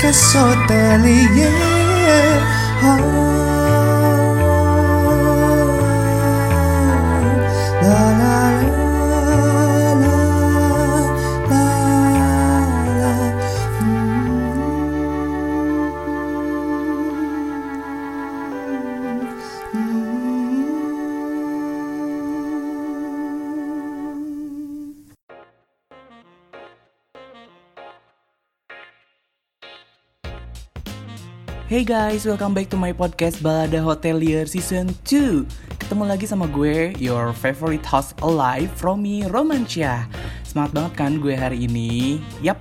Hotelier podcast Hotelier ah. Hey guys, welcome back to my podcast Balada Hotelier Season 2 Ketemu lagi sama gue, your favorite host alive, Romy Romancia Semangat banget kan gue hari ini? Yap,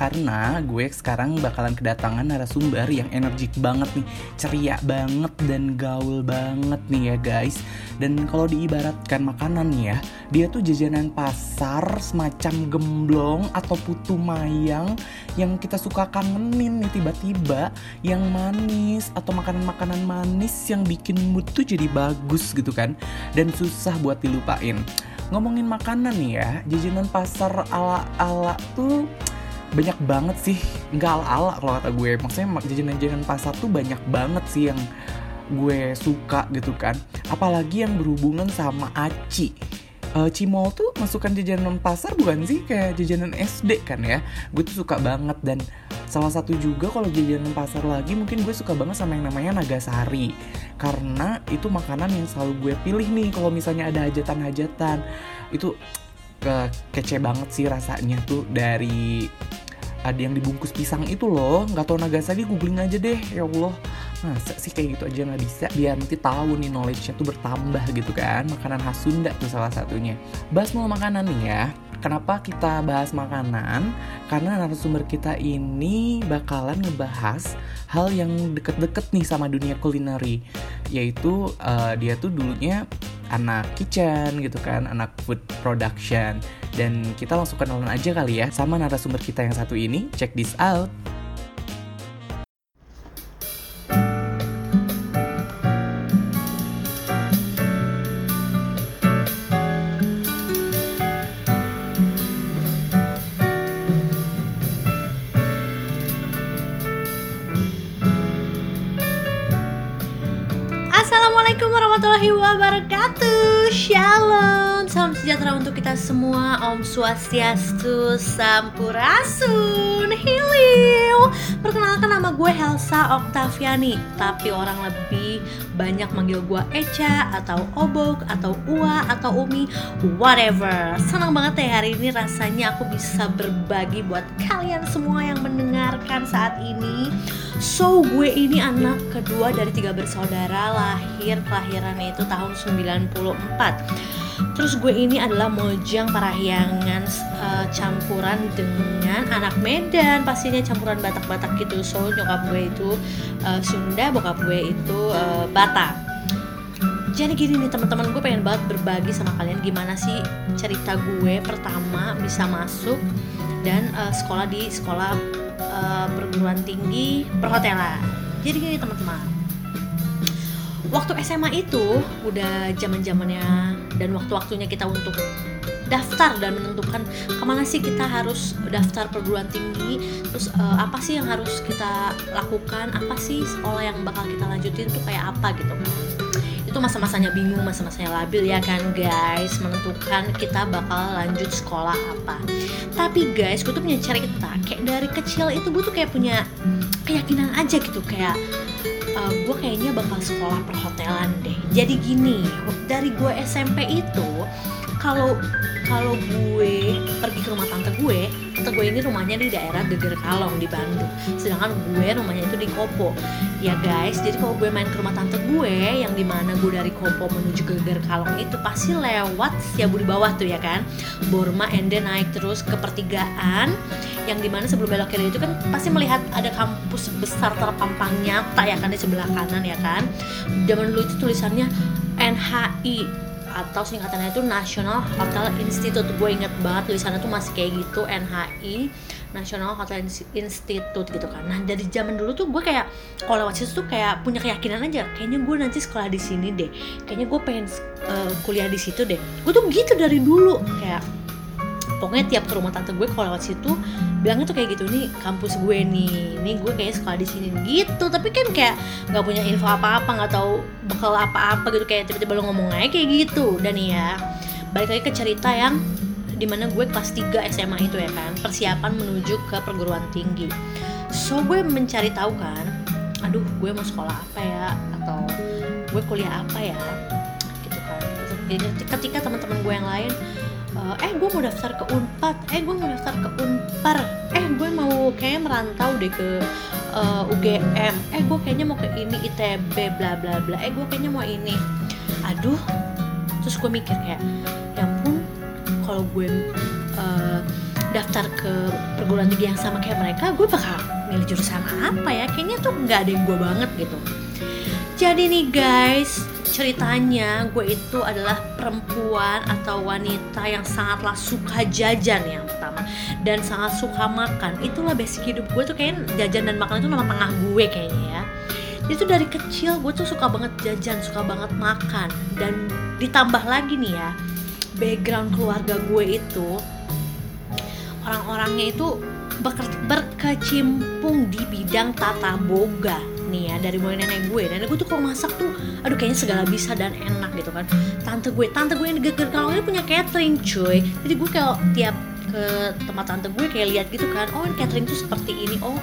karena gue sekarang bakalan kedatangan narasumber yang energik banget nih, ceria banget dan gaul banget nih ya guys. Dan kalau diibaratkan makanan ya, dia tuh jajanan pasar semacam gemblong atau putu mayang yang kita suka kangenin nih tiba-tiba, yang manis atau makanan-makanan manis yang bikin mood tuh jadi bagus gitu kan, dan susah buat dilupain ngomongin makanan nih ya, jajanan pasar ala-ala tuh banyak banget sih. Nggak ala-ala kalau kata gue. Maksudnya jajanan-jajanan pasar tuh banyak banget sih yang gue suka gitu kan. Apalagi yang berhubungan sama aci. Uh, Cimol tuh masukkan jajanan pasar bukan sih? Kayak jajanan SD kan ya. Gue tuh suka banget. Dan salah satu juga kalau jajanan pasar lagi mungkin gue suka banget sama yang namanya Nagasari. Karena itu makanan yang selalu gue pilih nih. Kalau misalnya ada hajatan-hajatan itu ke kece banget sih rasanya tuh dari ada yang dibungkus pisang itu loh. Nggak tau Nagasaki googling aja deh. Ya Allah. Masa sih kayak gitu aja nggak bisa? Biar nanti tahu nih knowledge-nya tuh bertambah gitu kan. Makanan khas Sunda tuh salah satunya. Bahas mau makanan nih ya. Kenapa kita bahas makanan? Karena narasumber kita ini bakalan ngebahas hal yang deket-deket nih sama dunia kulineri. Yaitu uh, dia tuh dulunya anak kitchen gitu kan, anak food production. Dan kita langsung kenalan aja kali ya sama narasumber kita yang satu ini. Check this out untuk kita semua. Om Swastiastu Sampurasun Hilil. Perkenalkan nama gue Helsa Oktaviani. Tapi orang lebih banyak manggil gue Echa Atau Obok Atau Ua Atau Umi Whatever. Senang banget ya hari ini rasanya aku bisa berbagi buat kalian semua yang mendengarkan saat ini. So gue ini anak kedua dari tiga bersaudara lahir kelahirannya itu tahun 94 Terus gue ini adalah mojang parahyangan uh, campuran dengan anak Medan. Pastinya campuran Batak-Batak gitu. So nyokap gue itu uh, Sunda, bokap gue itu uh, Batak. Jadi gini nih teman-teman gue pengen banget berbagi sama kalian gimana sih cerita gue pertama bisa masuk dan uh, sekolah di sekolah uh, perguruan tinggi perhotelan. Jadi gini teman-teman, waktu SMA itu udah zaman zamannya dan waktu-waktunya kita untuk daftar dan menentukan ke mana sih kita harus daftar perguruan tinggi terus uh, apa sih yang harus kita lakukan apa sih sekolah yang bakal kita lanjutin tuh kayak apa gitu. Itu masa-masanya bingung masa-masanya labil ya kan guys menentukan kita bakal lanjut sekolah apa. Tapi guys gue tuh punya cerita kayak dari kecil itu gue tuh kayak punya keyakinan aja gitu kayak uh, gue kayaknya bakal sekolah perhotelan deh. Jadi gini dari gue SMP itu kalau kalau gue pergi ke rumah tante gue tante gue ini rumahnya di daerah Geger Kalong di Bandung. Sedangkan gue rumahnya itu di Kopo. Ya guys jadi kalau gue main ke rumah tante gue yang di mana gue dari Kopo menuju ke Geger Kalong itu pasti lewat ya di bawah tuh ya kan? Borma Ende naik terus ke pertigaan yang di mana sebelum belok kiri itu kan pasti melihat ada kampus besar terpampang nyata ya kan di sebelah kanan ya kan? Zaman dulu itu tulisannya NHI atau singkatannya itu National Hotel Institute. Gue inget banget tulisannya tuh masih kayak gitu NHI National Hotel Institute gitu kan. Nah dari zaman dulu tuh gue kayak kalau lewat situ tuh kayak punya keyakinan aja kayaknya gue nanti sekolah di sini deh. Kayaknya gue pengen uh, kuliah di situ deh. Gue tuh gitu dari dulu kayak pokoknya tiap ke rumah tante gue kalau lewat situ bilangnya tuh kayak gitu nih kampus gue nih nih gue kayaknya sekolah di sini. Gitu tapi kan kayak nggak punya info apa-apa nggak tahu bakal apa-apa gitu kayak tiba-tiba lo ngomong aja kayak gitu. Dan ya balik lagi ke cerita yang di mana gue kelas 3 SMA itu ya kan persiapan menuju ke perguruan tinggi. So gue mencari tahu kan aduh gue mau sekolah apa ya? Atau gue kuliah apa ya? Gitu kan. Ketika teman-teman gue yang lain uh, eh gue mau daftar ke Unpad. Eh gue mau daftar ke Unpar. Eh gue mau kayak merantau deh ke uh, UGM eh gue kayaknya mau ke ini ITB bla bla bla. Eh gue kayaknya mau ini. Aduh. Terus gue mikir kayak ya ampun kalau gue uh, daftar ke perguruan tinggi yang sama kayak mereka gue bakal milih jurusan apa ya? Kayaknya tuh nggak ada yang gue banget gitu. Jadi nih guys ceritanya gue itu adalah perempuan atau wanita yang sangatlah suka jajan yang pertama dan sangat suka makan. Itulah basic hidup gue tuh kayak jajan dan makan itu nama tengah gue kayaknya ya. Itu dari kecil gue tuh suka banget jajan suka banget makan. Dan ditambah lagi nih ya background keluarga gue itu orang-orangnya itu berkecimpung di bidang tata boga nih ya dari mulai nenek gue. Nenek gue tuh kalau masak tuh aduh kayaknya segala bisa dan enak gitu kan. Tante gue tante gue yang geger kalau ini punya catering cuy. Jadi gue kalau tiap ke tempat tante gue kayak lihat gitu kan oh catering tuh seperti ini oh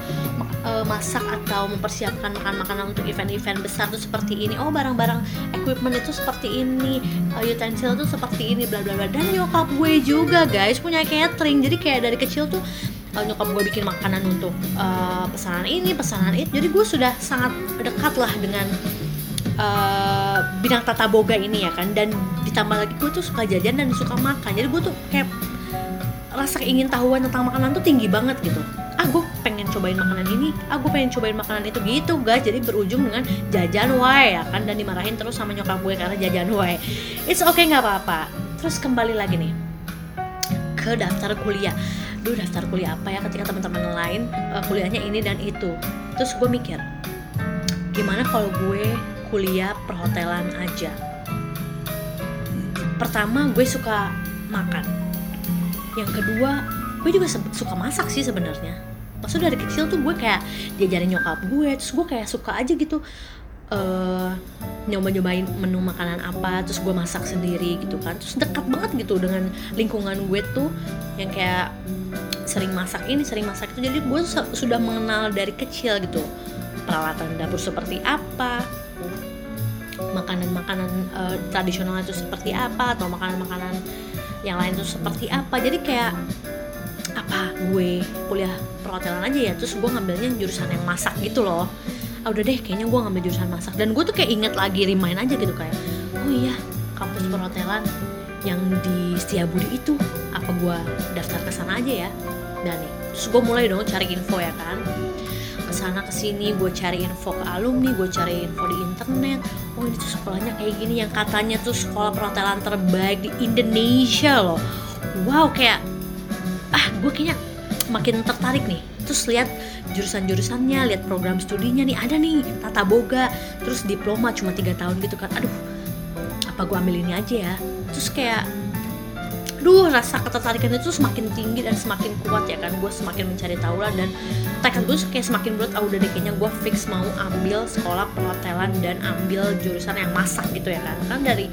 masak atau mempersiapkan makan-makanan untuk event-event besar tuh seperti ini oh barang-barang equipment itu seperti ini uh, utensil tuh seperti ini bla bla bla. Dan nyokap gue juga guys punya catering. Jadi kayak dari kecil tuh uh, nyokap gue bikin makanan untuk uh, pesanan ini pesanan itu. Jadi gue sudah sangat dekat lah dengan uh, bidang tata boga ini ya kan. Dan ditambah lagi gue tuh suka jajan dan suka makan. Jadi gue tuh kayak rasa ingin tahuan tentang makanan tuh tinggi banget gitu. Ah gue pengen cobain makanan ini. Ah gue pengen cobain makanan itu gitu guys. Jadi berujung dengan jajan wae ya kan. Dan dimarahin terus sama nyokap gue karena jajan wae. It's okay nggak apa-apa. Terus kembali lagi nih ke daftar kuliah duh daftar kuliah apa ya ketika teman-teman lain uh, kuliahnya ini dan itu? Terus gue mikir gimana kalau gue kuliah perhotelan aja? Pertama gue suka makan. Yang kedua gue juga suka masak sih sebenarnya. Maksudnya dari kecil tuh gue kayak diajarin nyokap gue terus gue kayak suka aja gitu uh, nyoba-nyobain menu makanan apa terus gue masak sendiri gitu kan. Terus dekat banget gitu dengan lingkungan gue tuh yang kayak sering masak ini sering masak itu. Jadi gue sudah mengenal dari kecil gitu peralatan dapur seperti apa makanan-makanan uh, tradisional itu seperti apa atau makanan-makanan yang lain itu seperti apa. Jadi kayak apa gue kuliah perhotelan aja ya terus gue ngambilnya jurusan yang masak gitu loh ah, udah deh kayaknya gue ngambil jurusan masak. Dan gue tuh kayak inget lagi remind aja gitu kayak oh iya kampus perhotelan yang di Setiabudi itu apa gue daftar ke sana aja ya? Dan nih terus gue mulai dong cari info ya kan. Ke sana ke sini gue cari info ke alumni gue cari info di internet. Oh ini tuh sekolahnya kayak gini yang katanya tuh sekolah perhotelan terbaik di Indonesia loh. Wow kayak ah gue kayaknya makin tertarik nih terus lihat jurusan-jurusannya lihat program studinya nih ada nih tata boga terus diploma cuma tiga tahun gitu kan. Aduh apa gue ambil ini aja ya? Terus kayak duh rasa ketertarikan itu semakin tinggi dan semakin kuat ya kan. Gue semakin mencari tahu lah dan tekad gue kayak semakin berat ah udah deh kayaknya gue fix mau ambil sekolah perhotelan dan ambil jurusan yang masak gitu ya kan. Kan dari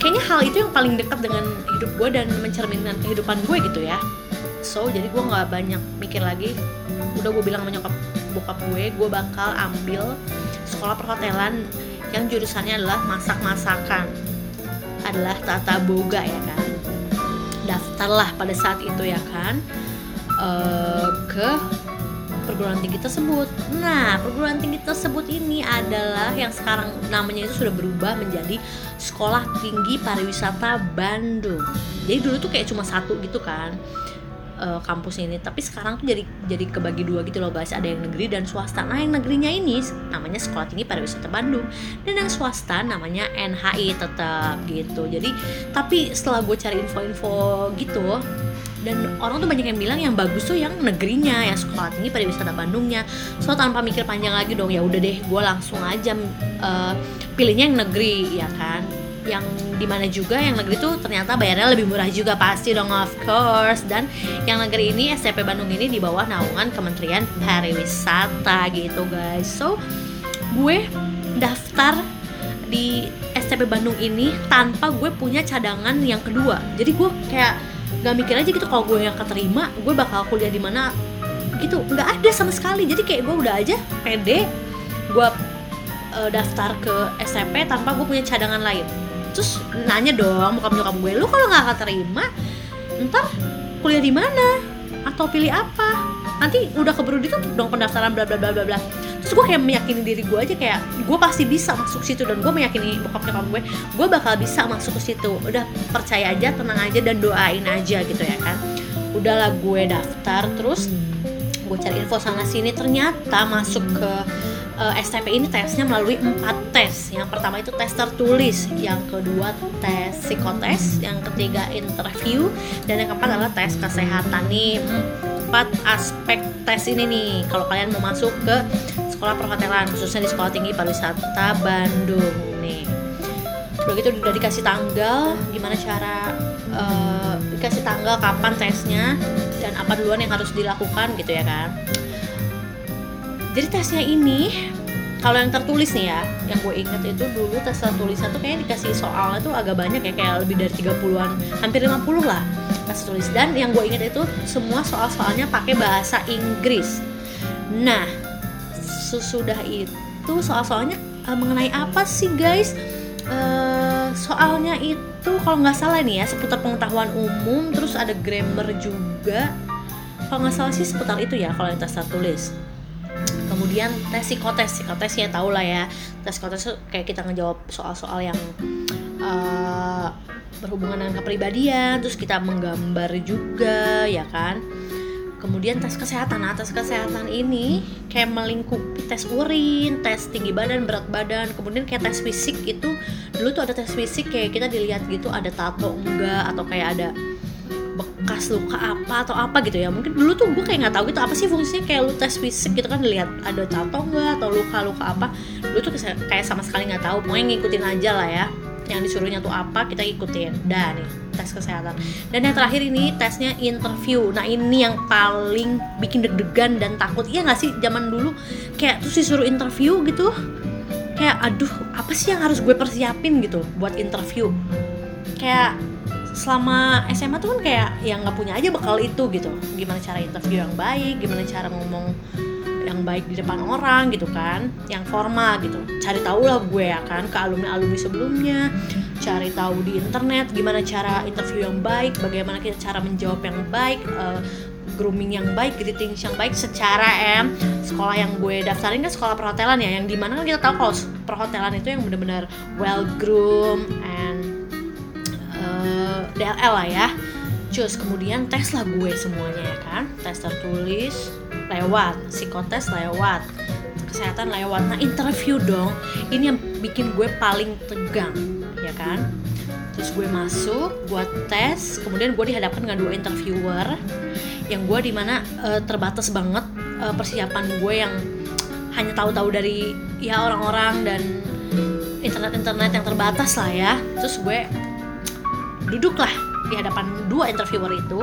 kayaknya hal itu yang paling dekat dengan hidup gue dan mencerminkan kehidupan gue gitu ya so jadi gue nggak banyak mikir lagi. Udah gue bilang sama nyokap bokap gue gue bakal ambil sekolah perhotelan yang jurusannya adalah masak-masakan. Adalah tata boga ya kan? Daftarlah pada saat itu ya kan? Uh, ke perguruan tinggi tersebut. Nah, perguruan tinggi tersebut ini adalah yang sekarang namanya itu sudah berubah menjadi Sekolah Tinggi Pariwisata Bandung. Jadi dulu tuh kayak cuma satu gitu kan uh, kampus ini. Tapi sekarang tuh jadi jadi kebagi dua gitu loh guys ada yang negeri dan swasta. Nah yang negerinya ini namanya Sekolah Tinggi Pariwisata Bandung. Dan yang swasta namanya NHI tetap gitu. Jadi tapi setelah gue cari info-info gitu dan orang tuh banyak yang bilang yang bagus tuh yang negerinya yang sekolah tinggi pariwisata Bandungnya. So tanpa mikir panjang lagi dong ya udah deh gue langsung aja uh, pilihnya yang negeri ya kan yang di mana juga yang negeri tuh ternyata bayarnya lebih murah juga pasti dong of course. Dan yang negeri ini STP Bandung ini di bawah naungan Kementerian Pariwisata gitu guys. So gue daftar di STP Bandung ini tanpa gue punya cadangan yang kedua. Jadi gue kayak gak mikir aja gitu kalau gue yang keterima gue bakal kuliah di mana gitu. Nggak ada sama sekali. Jadi kayak gue udah aja pede gue uh, daftar ke SMP tanpa gue punya cadangan lain terus nanya dong bukan nyokap gue lu kalau nggak keterima ntar kuliah di mana? Atau pilih apa? Nanti udah keburu ditutup dong pendaftaran bla bla bla bla bla. Terus gue kayak meyakini diri gue aja kayak gue pasti bisa masuk situ dan gue meyakini bokap nyokap gue gue bakal bisa masuk ke situ. Udah percaya aja tenang aja dan doain aja gitu ya kan. Udahlah gue daftar terus gue cari info sana sini ternyata masuk ke uh, STP ini tesnya melalui empat tes. Yang pertama itu tes tertulis, yang kedua tes psikotes, yang ketiga interview, dan yang keempat adalah tes kesehatan nih. Empat aspek tes ini nih, kalau kalian mau masuk ke sekolah perhotelan, khususnya di Sekolah Tinggi Pariwisata Bandung nih. Udah gitu udah dikasih tanggal, gimana cara uh, dikasih tanggal kapan tesnya dan apa duluan yang harus dilakukan gitu ya kan jadi tesnya ini kalau yang tertulis nih ya yang gue inget itu dulu tes tertulisnya tuh kayaknya dikasih soalnya tuh agak banyak ya kayak lebih dari 30-an hampir 50 lah tes tulis. Dan yang gue inget itu semua soal-soalnya pakai bahasa Inggris. Nah sesudah itu soal-soalnya uh, mengenai apa sih guys? Uh, soalnya itu kalau nggak salah nih ya seputar pengetahuan umum terus ada grammar juga. Kalau nggak salah sih seputar itu ya kalau yang tes tertulis kemudian tes psikotes psikotes ya tau lah ya. Tes psikotes kayak kita ngejawab soal-soal yang uh, berhubungan dengan kepribadian terus kita menggambar juga ya kan? Kemudian tes kesehatan. Nah tes kesehatan ini kayak melingkupi tes urin tes tinggi badan berat badan. Kemudian kayak tes fisik itu dulu tuh ada tes fisik kayak kita dilihat gitu ada tato enggak atau kayak ada bekas luka apa atau apa gitu ya. Mungkin dulu tuh gue kayak nggak tahu gitu apa sih fungsinya? Kayak lu tes fisik gitu kan lihat ada tato nggak atau luka-luka apa. Dulu tuh kayak sama sekali nggak tahu pokoknya ngikutin aja lah ya yang disuruhnya tuh apa kita ikutin. Dan nih tes kesehatan. Dan yang terakhir ini tesnya interview. Nah ini yang paling bikin deg-degan dan takut. Iya nggak sih zaman dulu kayak tuh disuruh interview gitu kayak aduh apa sih yang harus gue persiapin? gitu buat interview. Kayak selama SMA tuh kan kayak yang nggak punya aja bakal itu gitu. Gimana cara interview yang baik gimana cara ngomong yang baik di depan orang gitu kan yang formal gitu. Cari tahu lah gue ya kan ke alumni alumni sebelumnya. Cari tahu di internet gimana cara interview yang baik bagaimana kita cara menjawab yang baik uh, grooming yang baik, greeting yang baik secara em sekolah yang gue daftarin kan sekolah perhotelan ya. Yang di mana kan kita tahu kalau perhotelan itu yang benar-benar well groomed DLL lah ya. Cus, kemudian tes lah gue semuanya ya kan. Tes tertulis lewat, psikotes lewat. Kesehatan lewat, nah interview dong. Ini yang bikin gue paling tegang ya kan? Terus gue masuk, gue tes. Kemudian gue dihadapkan dengan dua interviewer Yang gue di mana uh, terbatas banget uh, persiapan gue yang hanya tahu-tahu dari ya orang-orang dan internet-internet yang terbatas lah ya. Terus gue duduklah di hadapan dua interviewer itu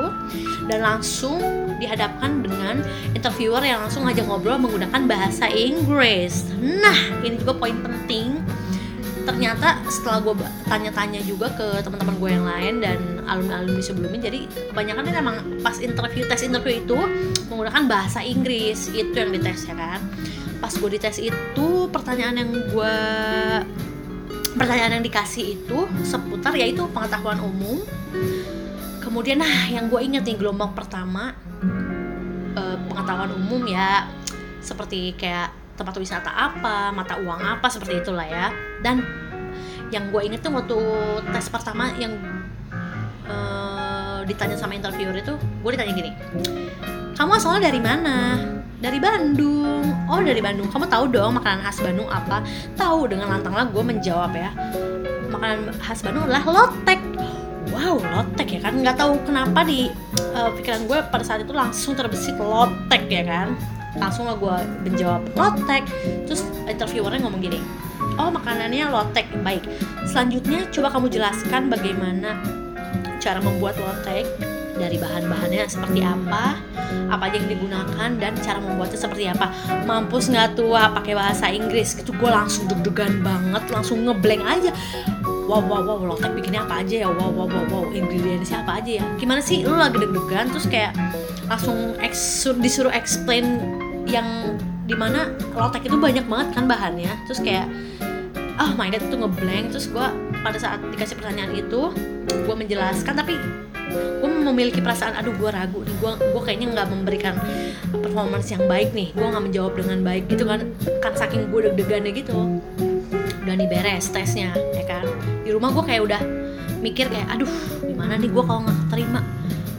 dan langsung dihadapkan dengan interviewer yang langsung ngajak ngobrol menggunakan bahasa Inggris. Nah, ini juga poin penting. Ternyata setelah gue tanya-tanya juga ke teman-teman gue yang lain dan alumni-alumni sebelumnya, jadi kebanyakan kan emang pas interview tes interview itu menggunakan bahasa Inggris itu yang dites ya kan. Pas gue dites itu pertanyaan yang gue pertanyaan yang dikasih itu seputar yaitu pengetahuan umum. Kemudian nah yang gue inget nih gelombang pertama eh, pengetahuan umum ya seperti kayak tempat wisata apa mata uang apa seperti itulah ya. Dan yang gue inget tuh waktu tes pertama yang uh, ditanya sama interviewer itu gue ditanya gini kamu asalnya dari mana? Dari Bandung. Oh dari Bandung. Kamu tahu dong makanan khas Bandung apa? Tahu dengan lantang lah gue menjawab ya. Makanan khas Bandung adalah lotek. Wow lotek ya kan? Nggak tahu kenapa di uh, pikiran gue pada saat itu langsung terbesit lotek ya kan? Langsung lah gue menjawab lotek. Terus interviewernya ngomong gini oh makanannya lotek. Baik selanjutnya coba kamu jelaskan bagaimana cara membuat lotek dari bahan-bahannya seperti apa apa aja yang digunakan dan cara membuatnya seperti apa. Mampus nggak tua pakai bahasa Inggris. Itu gue langsung deg-degan banget langsung ngeblank aja. Wow wow wow lotek bikinnya apa aja ya? Wow wow wow wow ingredientsnya apa aja ya? Gimana sih lu lagi deg-degan terus kayak langsung disuruh explain yang di mana lotek itu banyak banget kan bahannya. Terus kayak oh my god itu ngeblank. Terus gue pada saat dikasih pertanyaan itu gue menjelaskan tapi gue memiliki perasaan aduh gue ragu nih gue gue kayaknya nggak memberikan performance yang baik nih gue nggak menjawab dengan baik gitu kan. Kan saking gue deg-degannya gitu. Udah nih beres tesnya ya kan. Di rumah gue kayak udah mikir kayak aduh gimana nih gue kalau nggak terima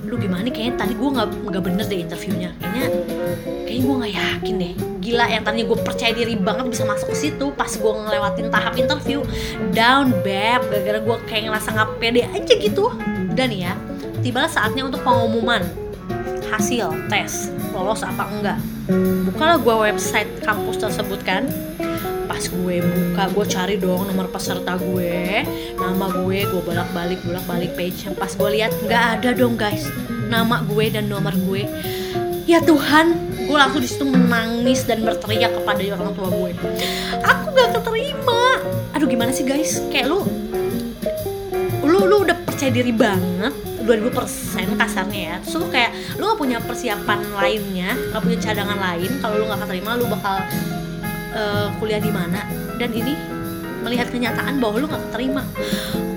lu gimana nih? Kayaknya tadi gue nggak nggak bener deh interviewnya. Kayaknya kayaknya gue nggak yakin deh. Gila yang tadinya gue percaya diri banget bisa masuk ke situ pas gue ngelewatin tahap interview. Down beb gara-gara gue kayak ngerasa nggak pede aja gitu. Dan ya tibalah saatnya untuk pengumuman. Hasil tes lolos apa enggak? Bukalah gue website kampus tersebut kan. Pas gue buka gue cari dong nomor peserta gue. Nama gue gue bolak balik bolak balik page pas gue lihat nggak ada dong guys. Nama gue dan nomor gue. Ya Tuhan gue langsung di situ menangis dan berteriak kepada orang tua gue. Aku gak keterima. Aduh gimana sih guys? Kayak lu lu lu udah percaya diri banget 2000% kasarnya ya. Terus lu kayak lu gak punya persiapan lainnya gak punya cadangan lain kalau lu gak keterima lu bakal uh, kuliah di mana. Dan ini melihat kenyataan bahwa lu gak keterima.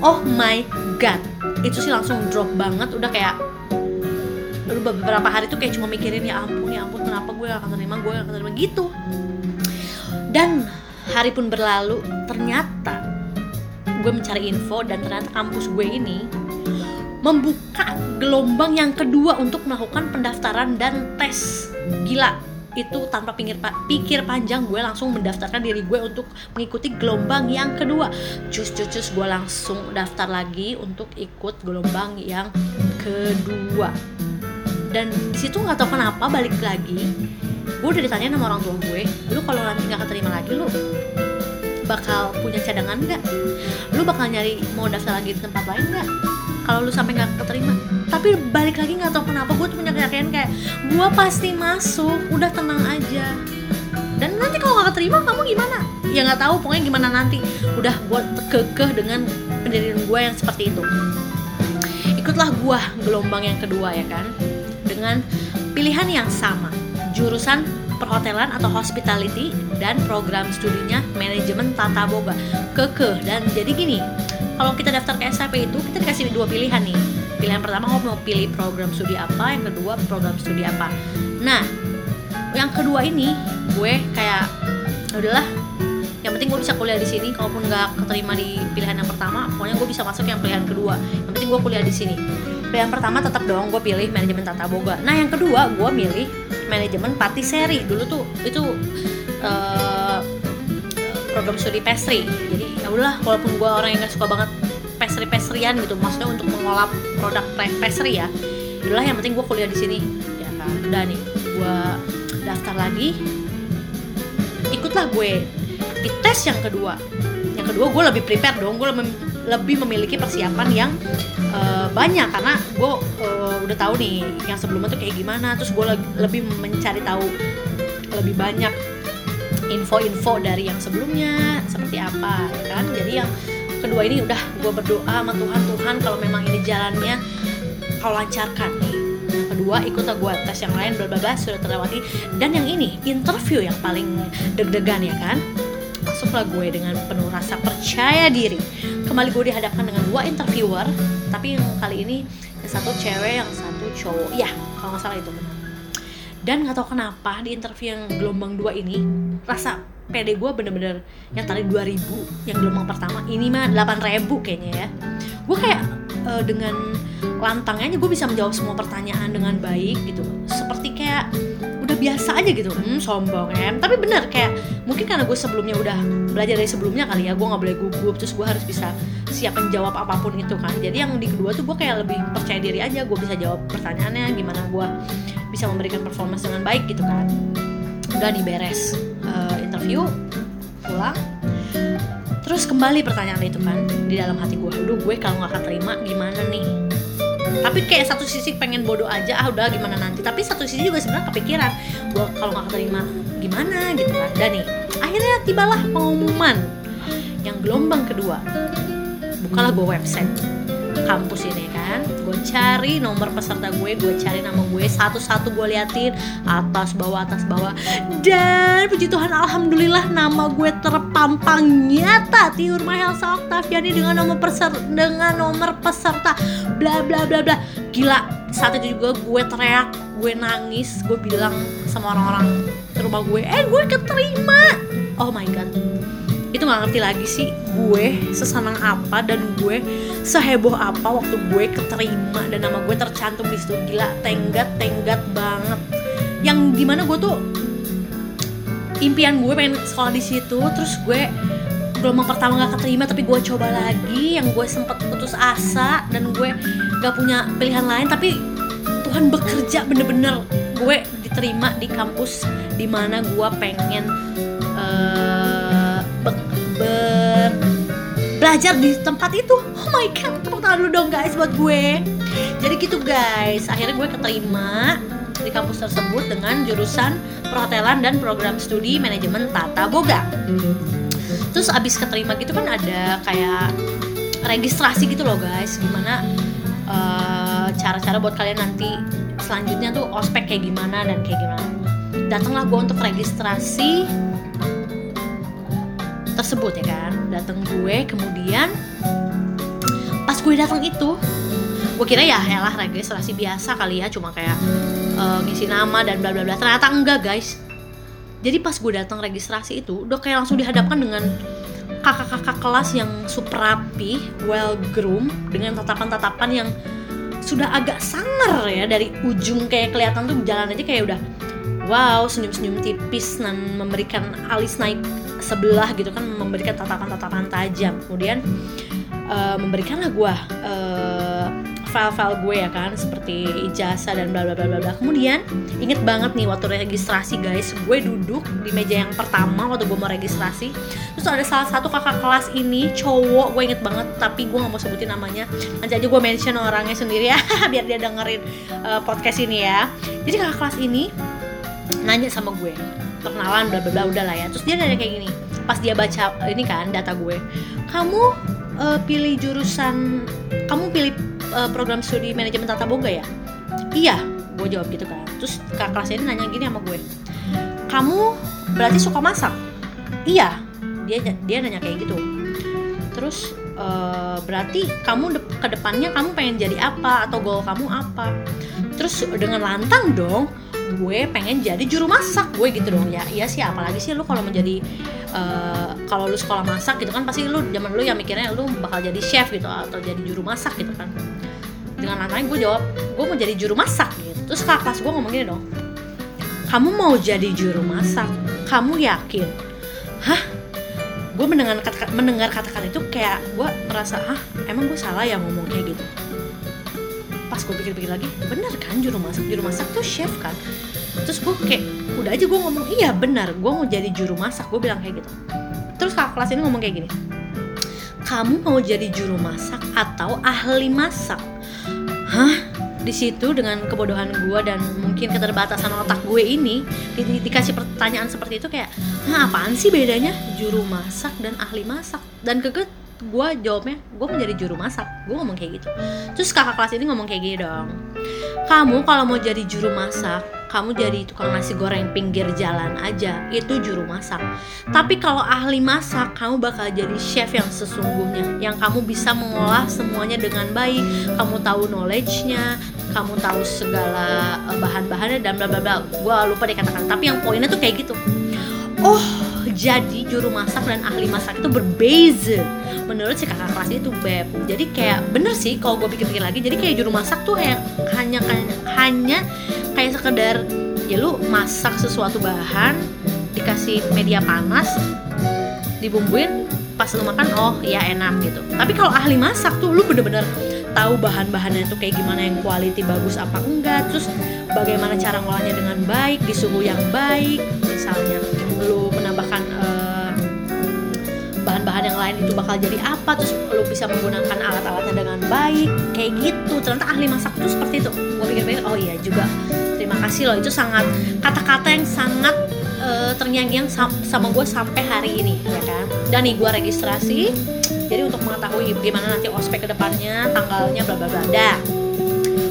Oh my god. Itu sih langsung drop banget. Udah kayak lu beberapa hari tuh kayak cuma mikirin ya ampun ya ampun kenapa gue gak keterima? Gue gak keterima. Gitu. Dan hari pun berlalu ternyata gue mencari info dan ternyata kampus gue ini membuka gelombang yang kedua untuk melakukan pendaftaran dan tes. Gila itu tanpa pikir pikir panjang gue langsung mendaftarkan diri gue untuk mengikuti gelombang yang kedua. Cus cus cus gue langsung daftar lagi untuk ikut gelombang yang kedua. Dan di situ nggak tahu kenapa balik lagi gue udah ditanya sama orang tua gue lu kalau nanti nggak keterima lagi lu bakal punya cadangan nggak? Lu bakal nyari mau daftar lagi di tempat lain nggak kalau lu sampai nggak keterima. Tapi balik lagi nggak tahu kenapa gue tuh punya keyakinan kayak gue pasti masuk udah tenang aja. Dan nanti kalau nggak keterima kamu gimana? Ya nggak tahu pokoknya gimana nanti. Udah gue kekeh dengan pendirian gue yang seperti itu. Ikutlah gue gelombang yang kedua ya kan? Dengan pilihan yang sama. Jurusan perhotelan atau hospitality dan program studinya manajemen tata boga. Kekeh. Dan jadi gini kalau kita daftar ke SAP itu kita dikasih dua pilihan nih. Pilihan pertama kamu mau pilih program studi apa yang kedua program studi apa. Nah yang kedua ini gue kayak udahlah yang penting gue bisa kuliah di sini kalaupun nggak keterima di pilihan yang pertama pokoknya gue bisa masuk yang pilihan kedua. Yang penting gue kuliah di sini. Pilihan pertama tetap dong gue pilih manajemen tata boga. Nah yang kedua gue milih manajemen patisserie dulu tuh itu uh, program studi pastry. Jadi ya udahlah walaupun gue orang yang gak suka banget pastry pastryan gitu maksudnya untuk mengolah produk pastry ya itulah yang penting gue kuliah di sini. Ya kan? Udah nih gue daftar lagi. Ikutlah gue. Di tes yang kedua. Yang kedua gue lebih prepare dong. Gue lebih, lebih memiliki persiapan yang uh, banyak. Karena gue uh, udah tahu nih yang sebelumnya tuh kayak gimana. Terus gue lebih mencari tahu lebih banyak info-info dari yang sebelumnya seperti apa ya kan? Jadi yang kedua ini udah gue berdoa sama Tuhan Tuhan kalau memang ini jalannya kau lancarkan nih. Yang kedua ikutlah gue tes yang lain bla sudah terlewati. Dan yang ini interview yang paling deg-degan ya kan? Masuklah gue dengan penuh rasa percaya diri. Kembali gue dihadapkan dengan dua interviewer tapi yang kali ini yang satu cewek yang satu cowok. Ya kalau nggak salah itu benar dan nggak tahu kenapa di interview yang gelombang dua ini rasa PD gue bener-bener yang tadi 2000 yang gelombang pertama. Ini mah 8000 kayaknya ya. Gue kayak uh, dengan lantangnya gue bisa menjawab semua pertanyaan dengan baik gitu. Seperti kayak udah biasa aja gitu. Hmm sombong ya tapi bener kayak mungkin karena gue sebelumnya udah belajar dari sebelumnya kali ya. Gue nggak boleh gugup terus gue harus bisa siap menjawab apa pun itu kan. Jadi yang di kedua tuh gue kayak lebih percaya diri aja gue bisa jawab pertanyaannya gimana gue bisa memberikan performance dengan baik gitu kan. Udah nih beres. Eh, interview pulang. Terus kembali pertanyaan itu kan di dalam hati gue aduh gue kalau nggak keterima gimana nih? Tapi kayak satu sisi pengen bodoh aja ah udah gimana nanti? Tapi satu sisi juga sebenarnya kepikiran gue kalau nggak keterima gimana? Gitu kan. Dan nih akhirnya tibalah pengumuman yang gelombang kedua bukalah gue website kampus ini kan. Gue cari nomor peserta gue gue cari nama gue satu-satu gue liatin atas bawah atas bawah. Dan puji Tuhan alhamdulillah nama gue terpampang nyata. Tiur Mahelsa Oktaviani dengan nomor peserta dengan nomor peserta. Bla bla bla bla. Gila saat itu juga gue teriak gue nangis gue bilang sama orang-orang rumah gue eh gue keterima. Oh my god itu nggak ngerti lagi sih gue sesenang apa dan gue seheboh apa waktu gue keterima dan nama gue tercantum di situ. Gila tenggat tenggat banget. Yang di mana gue tuh impian gue pengen sekolah di situ terus gue gelombang pertama gak keterima tapi gue coba lagi yang gue sempet putus asa dan gue gak punya pilihan lain tapi Tuhan bekerja bener-bener. Gue diterima di kampus di mana gue pengen eh, belajar di tempat itu. Oh my god tepuk tangan dulu dong guys buat gue. Jadi gitu guys. Akhirnya gue keterima di kampus tersebut dengan jurusan perhotelan dan program studi manajemen tata boga. Terus abis keterima gitu kan ada kayak registrasi gitu loh guys. Gimana eh, cara-cara buat kalian nanti selanjutnya tuh ospek kayak gimana dan kayak gimana. Datanglah gue untuk registrasi tersebut ya kan? Datang gue kemudian pas gue datang itu gue kira ya elah registrasi biasa kali ya cuma kayak eh, ngisi nama dan bla bla bla. Ternyata enggak guys. Jadi pas gue datang registrasi itu udah kayak langsung dihadapkan dengan kakak-kakak kelas yang super rapi well groomed dengan tatapan-tatapan yang sudah agak sangar ya dari ujung kayak kelihatan tuh jalan aja kayak udah wow senyum-senyum tipis dan memberikan alis naik sebelah gitu kan memberikan tatapan-tatapan tajam. Kemudian eh, memberikanlah gue eh, file-file gue ya kan seperti ijazah dan bla bla bla bla kemudian inget banget nih waktu registrasi guys gue duduk di meja yang pertama waktu gue mau registrasi. Terus ada salah satu kakak kelas ini cowok gue inget banget tapi gue nggak mau sebutin namanya. Nanti aja gue mention orangnya sendiri ya biar dia dengerin eh, podcast ini ya. Jadi kakak kelas ini nanya sama gue perkenalan bla bla bla udah lah ya. Terus dia nanya kayak gini pas dia baca ini kan data gue kamu eh, pilih jurusan kamu pilih eh, program studi manajemen tata boga ya? Iya gue jawab gitu kan. Terus kakak kelas ini nanya gini sama gue kamu berarti suka masak? Iya dia dia nanya kayak gitu. Terus eh, berarti kamu de- ke depannya kamu pengen jadi apa atau goal kamu apa? Terus dengan lantang dong gue pengen jadi juru masak. Gue gitu dong ya iya sih apalagi sih lu kalau menjadi eh, kalau lu sekolah masak gitu kan pasti lu zaman dulu yang mikirnya lu bakal jadi chef gitu atau jadi juru masak gitu kan. Dengan lantang gue jawab gue mau jadi juru masak gitu. Terus kakak kelas gue ngomong gini dong kamu mau jadi juru masak? Kamu yakin? Hah? Gue mendengar kata mendengar kata-kata itu kayak gue merasa ah emang gue salah ya ngomong kayak gitu pas gue pikir-pikir lagi bener kan juru masak? Juru masak tuh chef kan? Terus gue kayak udah aja gue ngomong iya benar gue mau jadi juru masak. Gue bilang kayak gitu. Terus kakak kelas ini ngomong kayak gini kamu mau jadi juru masak atau ahli masak? Hah? Di situ dengan kebodohan gue dan mungkin keterbatasan otak gue ini di- di- dikasih pertanyaan seperti itu kayak nah apaan sih bedanya juru masak dan ahli masak? Dan keke gue jawabnya gue mau jadi juru masak gue ngomong kayak gitu. Terus kakak kelas ini ngomong kayak gini dong. Kamu kalau mau jadi juru masak kamu jadi tukang nasi goreng pinggir jalan aja itu juru masak. Tapi kalau ahli masak kamu bakal jadi chef yang sesungguhnya yang kamu bisa mengolah semuanya dengan baik. Kamu tahu knowledge-nya kamu tahu segala eh, bahan-bahannya dan bla bla bla. Gue lupa deh katakan tapi yang poinnya tuh kayak gitu. Oh jadi juru masak dan ahli masak itu berbeza. Menurut si kakak kelas itu beb. Jadi kayak bener sih kalau gue pikir-pikir lagi jadi kayak juru masak tuh kayak hanya hanya hanya kayak sekedar ya lu masak sesuatu bahan dikasih media panas dibumbuin pas lu makan oh ya enak gitu. Tapi kalau ahli masak tuh lu bener-bener tahu bahan-bahannya tuh kayak gimana yang quality bagus apa enggak terus bagaimana cara ngolahnya dengan baik di suhu yang baik misalnya lu bahan-bahan yang lain itu bakal jadi apa terus lu bisa menggunakan alat-alatnya dengan baik kayak gitu. Ternyata ahli masak itu seperti itu. Gue pikir-pikir oh iya juga. Terima kasih loh itu sangat kata-kata yang sangat eh, terngiang-ngiang sam- sama gue sampai hari ini ya kan? Dan nih gue registrasi. Jadi untuk mengetahui gimana nanti ospek ke depannya tanggalnya bla bla bla. Dah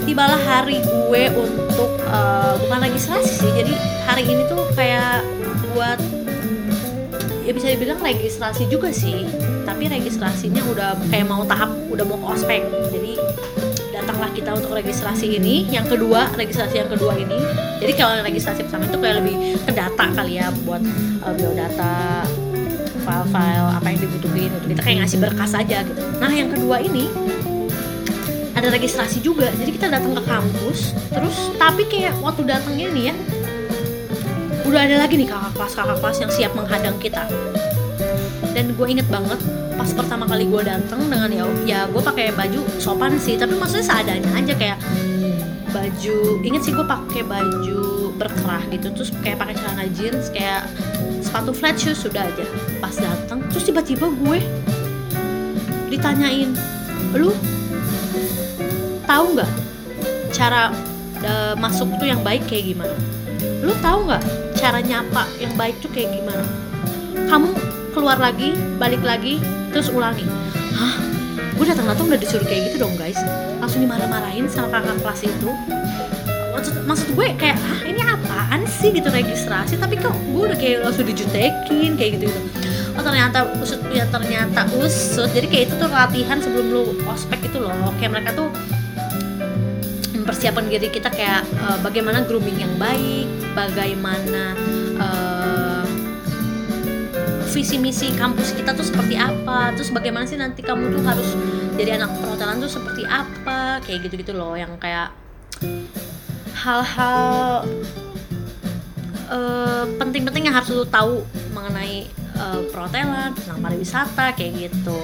tibalah hari gue untuk eh, bukan registrasi sih. Jadi hari ini tuh kayak buat ya bisa dibilang registrasi juga sih. Tapi registrasinya udah kayak mau tahap udah mau ke ospek. Jadi datanglah kita untuk registrasi ini. Yang kedua registrasi yang kedua ini. Jadi kalau registrasi pertama itu kayak lebih ke data kali ya buat uh, biodata file-file apa yang dibutuhin untuk kita kayak ngasih berkas aja gitu. Nah yang kedua ini ada registrasi juga. Jadi kita datang ke kampus terus tapi kayak waktu datangnya nih ya udah ada lagi nih kakak kelas kakak kelas yang siap menghadang kita. Dan gue inget banget pas pertama kali gue datang dengan ya ya gue pakai baju sopan sih. Tapi maksudnya seadanya aja kayak baju inget sih gue pakai baju berkerah gitu. Terus kayak pakai celana jeans kayak sepatu flat shoes sudah aja. Pas datang terus tiba-tiba gue ditanyain lu tahu nggak cara eh, masuk tuh yang baik kayak gimana? Lu tahu nggak cara nyapa yang baik tuh kayak gimana? Kamu keluar lagi balik lagi terus ulangi. Hah? Gue datang datang udah disuruh kayak gitu dong guys. Langsung dimarah-marahin sama kakak kelas itu. Maksud, maksud gue kayak ah ini apaan sih? Gitu registrasi. Tapi kok gue udah kayak langsung dijutekin kayak gitu gitu oh ternyata usut ya ternyata usut. Jadi kayak itu tuh latihan sebelum lu ospek itu loh. Kayak mereka tuh mempersiapkan diri kita kayak eh, bagaimana grooming yang baik, bagaimana eh, visi misi kampus kita tuh seperti apa, terus bagaimana sih nanti kamu tuh harus jadi anak perhotelan tuh seperti apa, kayak gitu-gitu loh yang kayak hal-hal eh, penting-penting yang harus lu tahu mengenai eh, perhotelan, tentang pariwisata kayak gitu.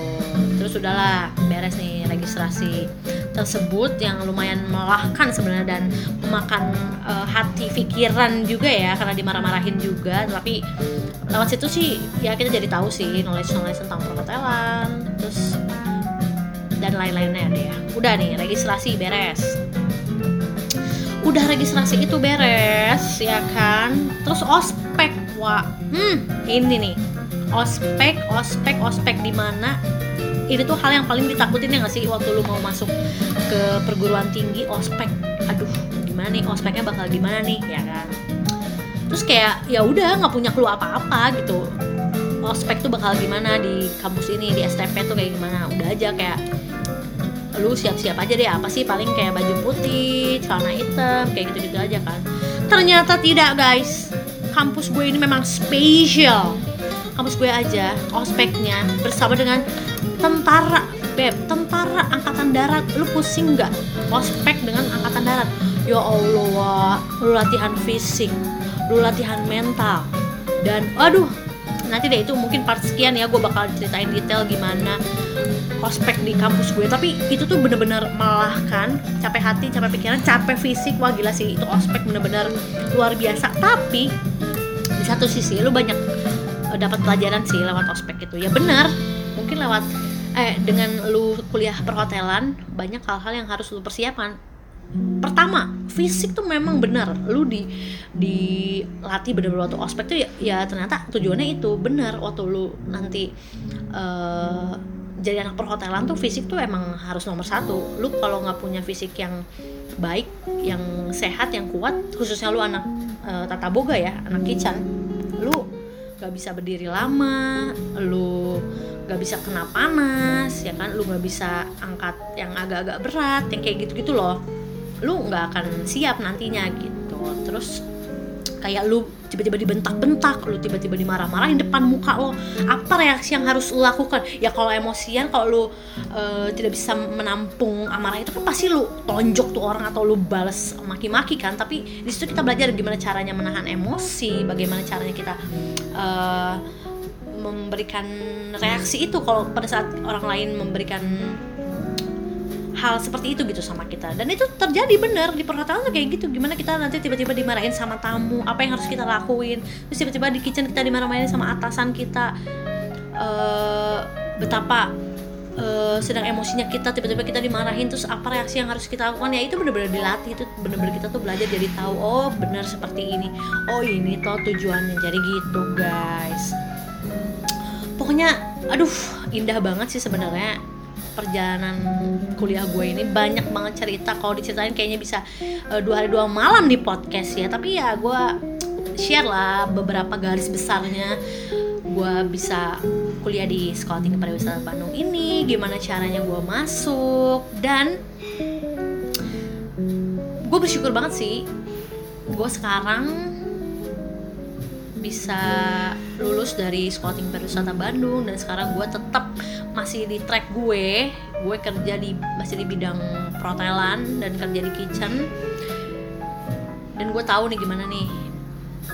Terus udahlah beres nih registrasi tersebut yang lumayan melelahkan sebenarnya dan memakan eh, hati pikiran juga ya karena dimarah-marahin juga. Tapi lewat situ sih ya kita jadi tahu sih knowledge knowledge tentang perhotelan terus dan lain-lainnya deh ya. Udah nih registrasi beres. Udah registrasi itu beres ya kan? Terus ospek wah hmm ini nih. Ospek ospek ospek di mana ini tuh hal yang paling ditakutin ya nggak sih waktu lu mau masuk ke perguruan tinggi? Ospek. Aduh gimana nih? Ospeknya bakal gimana nih? Ya kan? Terus kayak ya udah nggak punya clue apa-apa gitu. Ospek tuh bakal gimana di kampus ini di STP tuh kayak gimana? Udah aja kayak lu siap-siap aja deh apa sih? Paling kayak baju putih celana hitam kayak gitu-gitu aja kan. Ternyata tidak guys. Kampus gue ini memang spesial. Kampus gue aja ospeknya bersama dengan tentara. Beb. Tentara angkatan darat. Lu pusing nggak? Ospek dengan angkatan darat. Ya allah lu latihan fisik lu latihan mental. Dan aduh nanti deh itu mungkin part sekian ya gue bakal ceritain detail gimana ospek di kampus gue. Tapi itu tuh bener-bener melelahkan capek hati capek pikiran capek fisik. Wah gila sih itu ospek bener-bener luar biasa. Tapi di satu sisi lu banyak eh, dapat pelajaran sih lewat ospek itu. Ya benar mungkin lewat eh dengan lu kuliah perhotelan banyak hal-hal yang harus lu persiapkan. Pertama fisik tuh memang benar. Lu di dilatih bener-bener waktu ospek tuh ya, ya ternyata tujuannya itu. Benar waktu lu nanti eh, jadi anak perhotelan tuh fisik tuh emang harus nomor satu. Lu kalau nggak punya fisik yang baik yang sehat yang kuat khususnya lu anak eh, tata boga ya anak kitchen lu nggak bisa berdiri lama lu nggak bisa kena panas ya kan? Lu nggak bisa angkat yang agak-agak berat yang kayak gitu-gitu loh. Lu nggak akan siap nantinya gitu. Terus kayak lu tiba-tiba dibentak-bentak lu tiba-tiba dimarah-marahin depan muka lo. Apa reaksi yang harus lu lakukan? Ya kalau emosian kalau lu eh, tidak bisa menampung amarah itu kan pasti lu tonjok tuh orang atau lu bales maki-maki kan. Tapi di situ kita belajar gimana caranya menahan emosi bagaimana caranya kita eh, memberikan reaksi itu kalau pada saat orang lain memberikan hal seperti itu gitu sama kita. Dan itu terjadi bener di perhotelan tuh kayak gitu. Gimana kita nanti tiba-tiba dimarahin sama tamu? Apa yang harus kita lakuin? Terus tiba-tiba di kitchen kita dimarah-marahin sama atasan kita. Eh, betapa eh, sedang emosinya kita. Tiba-tiba kita dimarahin terus apa reaksi yang harus kita lakukan? Ya itu bener-bener dilatih. Itu bener-bener kita tuh belajar jadi tahu oh bener seperti ini. Oh ini toh tujuannya. Jadi gitu guys pokoknya aduh indah banget sih sebenarnya perjalanan kuliah gue ini. Banyak banget cerita. Kalau diceritain kayaknya bisa eh, dua hari dua malam di podcast ya. Tapi ya gue share lah beberapa garis besarnya gue bisa kuliah di sekolah tinggi pariwisata Bandung ini gimana caranya gue masuk dan gue bersyukur banget sih gue sekarang bisa lulus dari sekolah tinggi pariwisata Bandung dan sekarang gue tetap masih di track gue. Gue kerja di masih di bidang perhotelan dan kerja di kitchen. Dan gue tahu nih gimana nih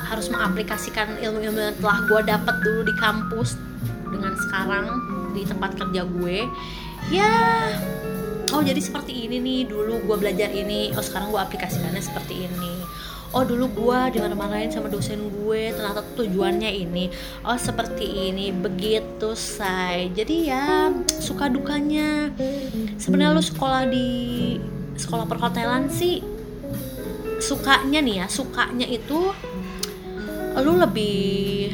harus mengaplikasikan ilmu-ilmu yang telah gue dapat dulu di kampus dengan sekarang di tempat kerja gue. Ya oh jadi seperti ini nih dulu gue belajar ini oh sekarang gue aplikasikannya seperti ini oh dulu gue dimarah-marahin sama dosen gue ternyata tujuannya ini. Oh seperti ini begitu say. Jadi ya suka dukanya. Sebenarnya lu sekolah di sekolah perhotelan sih sukanya nih ya sukanya itu lu lebih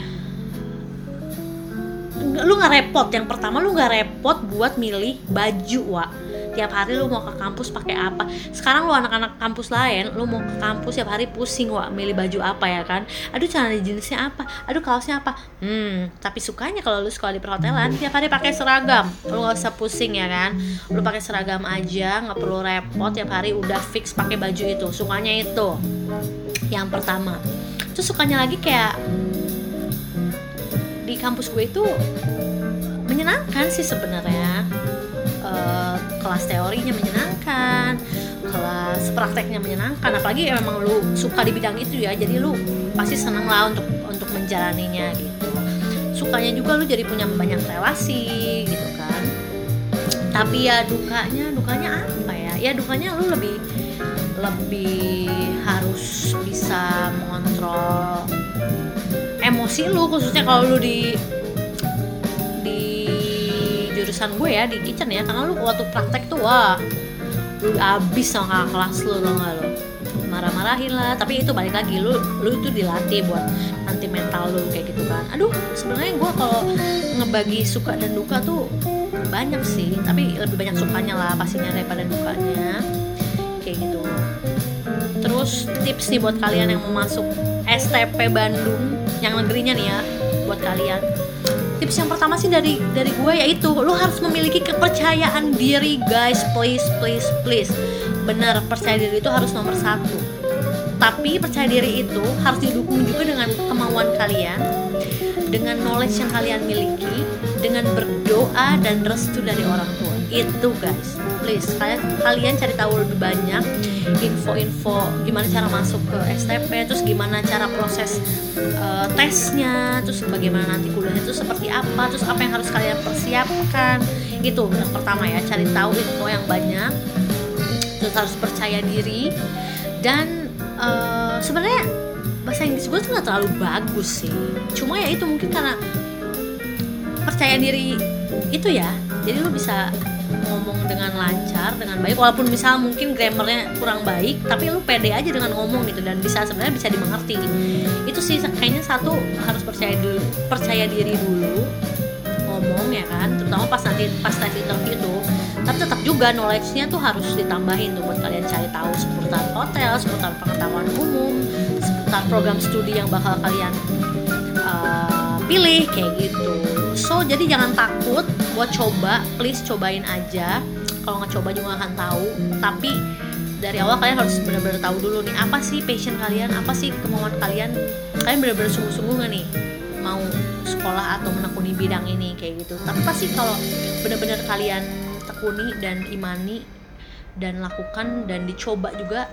lu nggak repot. Yang pertama lu nggak repot buat milih baju wa tiap hari lu mau ke kampus pakai apa? Sekarang lu anak-anak kampus lain lu mau ke kampus tiap hari pusing wa milih baju apa ya kan? Aduh celana jenisnya apa? Aduh kaosnya apa? Hmm tapi sukanya kalau lu sekolah di perhotelan tiap hari pakai seragam. Lu nggak usah pusing ya kan? Lu pakai seragam aja nggak perlu repot tiap hari udah fix pakai baju itu. Sukanya itu. Yang pertama. Terus sukanya lagi kayak di kampus gue itu menyenangkan sih sebenarnya Eh, kelas teorinya menyenangkan kelas prakteknya menyenangkan apalagi ya memang lu suka di bidang itu ya jadi lu pasti seneng lah untuk untuk menjalaninya gitu. Sukanya juga lu jadi punya banyak relasi gitu kan. Tapi ya dukanya dukanya apa ya? Ya dukanya lu lebih lebih harus bisa mengontrol emosi lu khususnya kalau lu di di jurusan gue ya di kitchen ya karena lu waktu praktek tuh wah lu abis sama kakak kelas lu tau gak lu? Marah-marahin lah tapi itu balik lagi lu lu itu dilatih buat nanti mental lu kayak gitu kan. Aduh sebenarnya gue kalau ngebagi suka dan duka tuh banyak sih tapi lebih banyak sukanya lah pastinya daripada dukanya kayak gitu. Terus tips nih buat kalian yang mau masuk STP Bandung yang negerinya nih ya buat kalian tips yang pertama sih dari dari gue yaitu lu harus memiliki kepercayaan diri guys. Please please please. Benar percaya diri itu harus nomor satu. Tapi percaya diri itu harus didukung juga dengan kemauan kalian dengan knowledge yang kalian miliki dengan berdoa dan restu dari orang tua itu guys. Please kalian kalian cari tahu lebih banyak info-info gimana cara masuk ke STP terus gimana cara proses eh, tesnya terus bagaimana nanti kuliahnya itu seperti apa terus apa yang harus kalian persiapkan. Itu yang pertama ya cari tahu info yang banyak terus harus percaya diri. Dan eh, sebenarnya bahasa Inggris gue tuh nggak terlalu bagus sih. Cuma ya itu mungkin karena percaya diri itu ya. Jadi lu bisa ngomong dengan lancar dengan baik walaupun misal mungkin grammarnya kurang baik tapi lu pede aja dengan ngomong gitu dan bisa sebenarnya bisa dimengerti. Itu sih kayaknya satu harus percaya diri percaya diri dulu ngomong ya kan? Terutama pas nanti pas tes interview itu. Tapi tetap juga knowledge-nya tuh harus ditambahin tuh buat kalian cari tahu seputar hotel seputar pengetahuan umum seputar program studi yang bakal kalian uh, pilih kayak gitu. So jadi jangan takut buat coba. Please cobain aja. Kalau nggak coba juga akan tahu. Tapi dari awal kalian harus benar-benar tahu dulu nih apa sih passion kalian? Apa sih kemauan kalian? Kalian benar-benar sungguh-sungguh nggak nih? Mau sekolah atau menekuni bidang ini kayak gitu. Tapi pasti kalau benar-benar kalian tekuni dan imani dan lakukan dan dicoba juga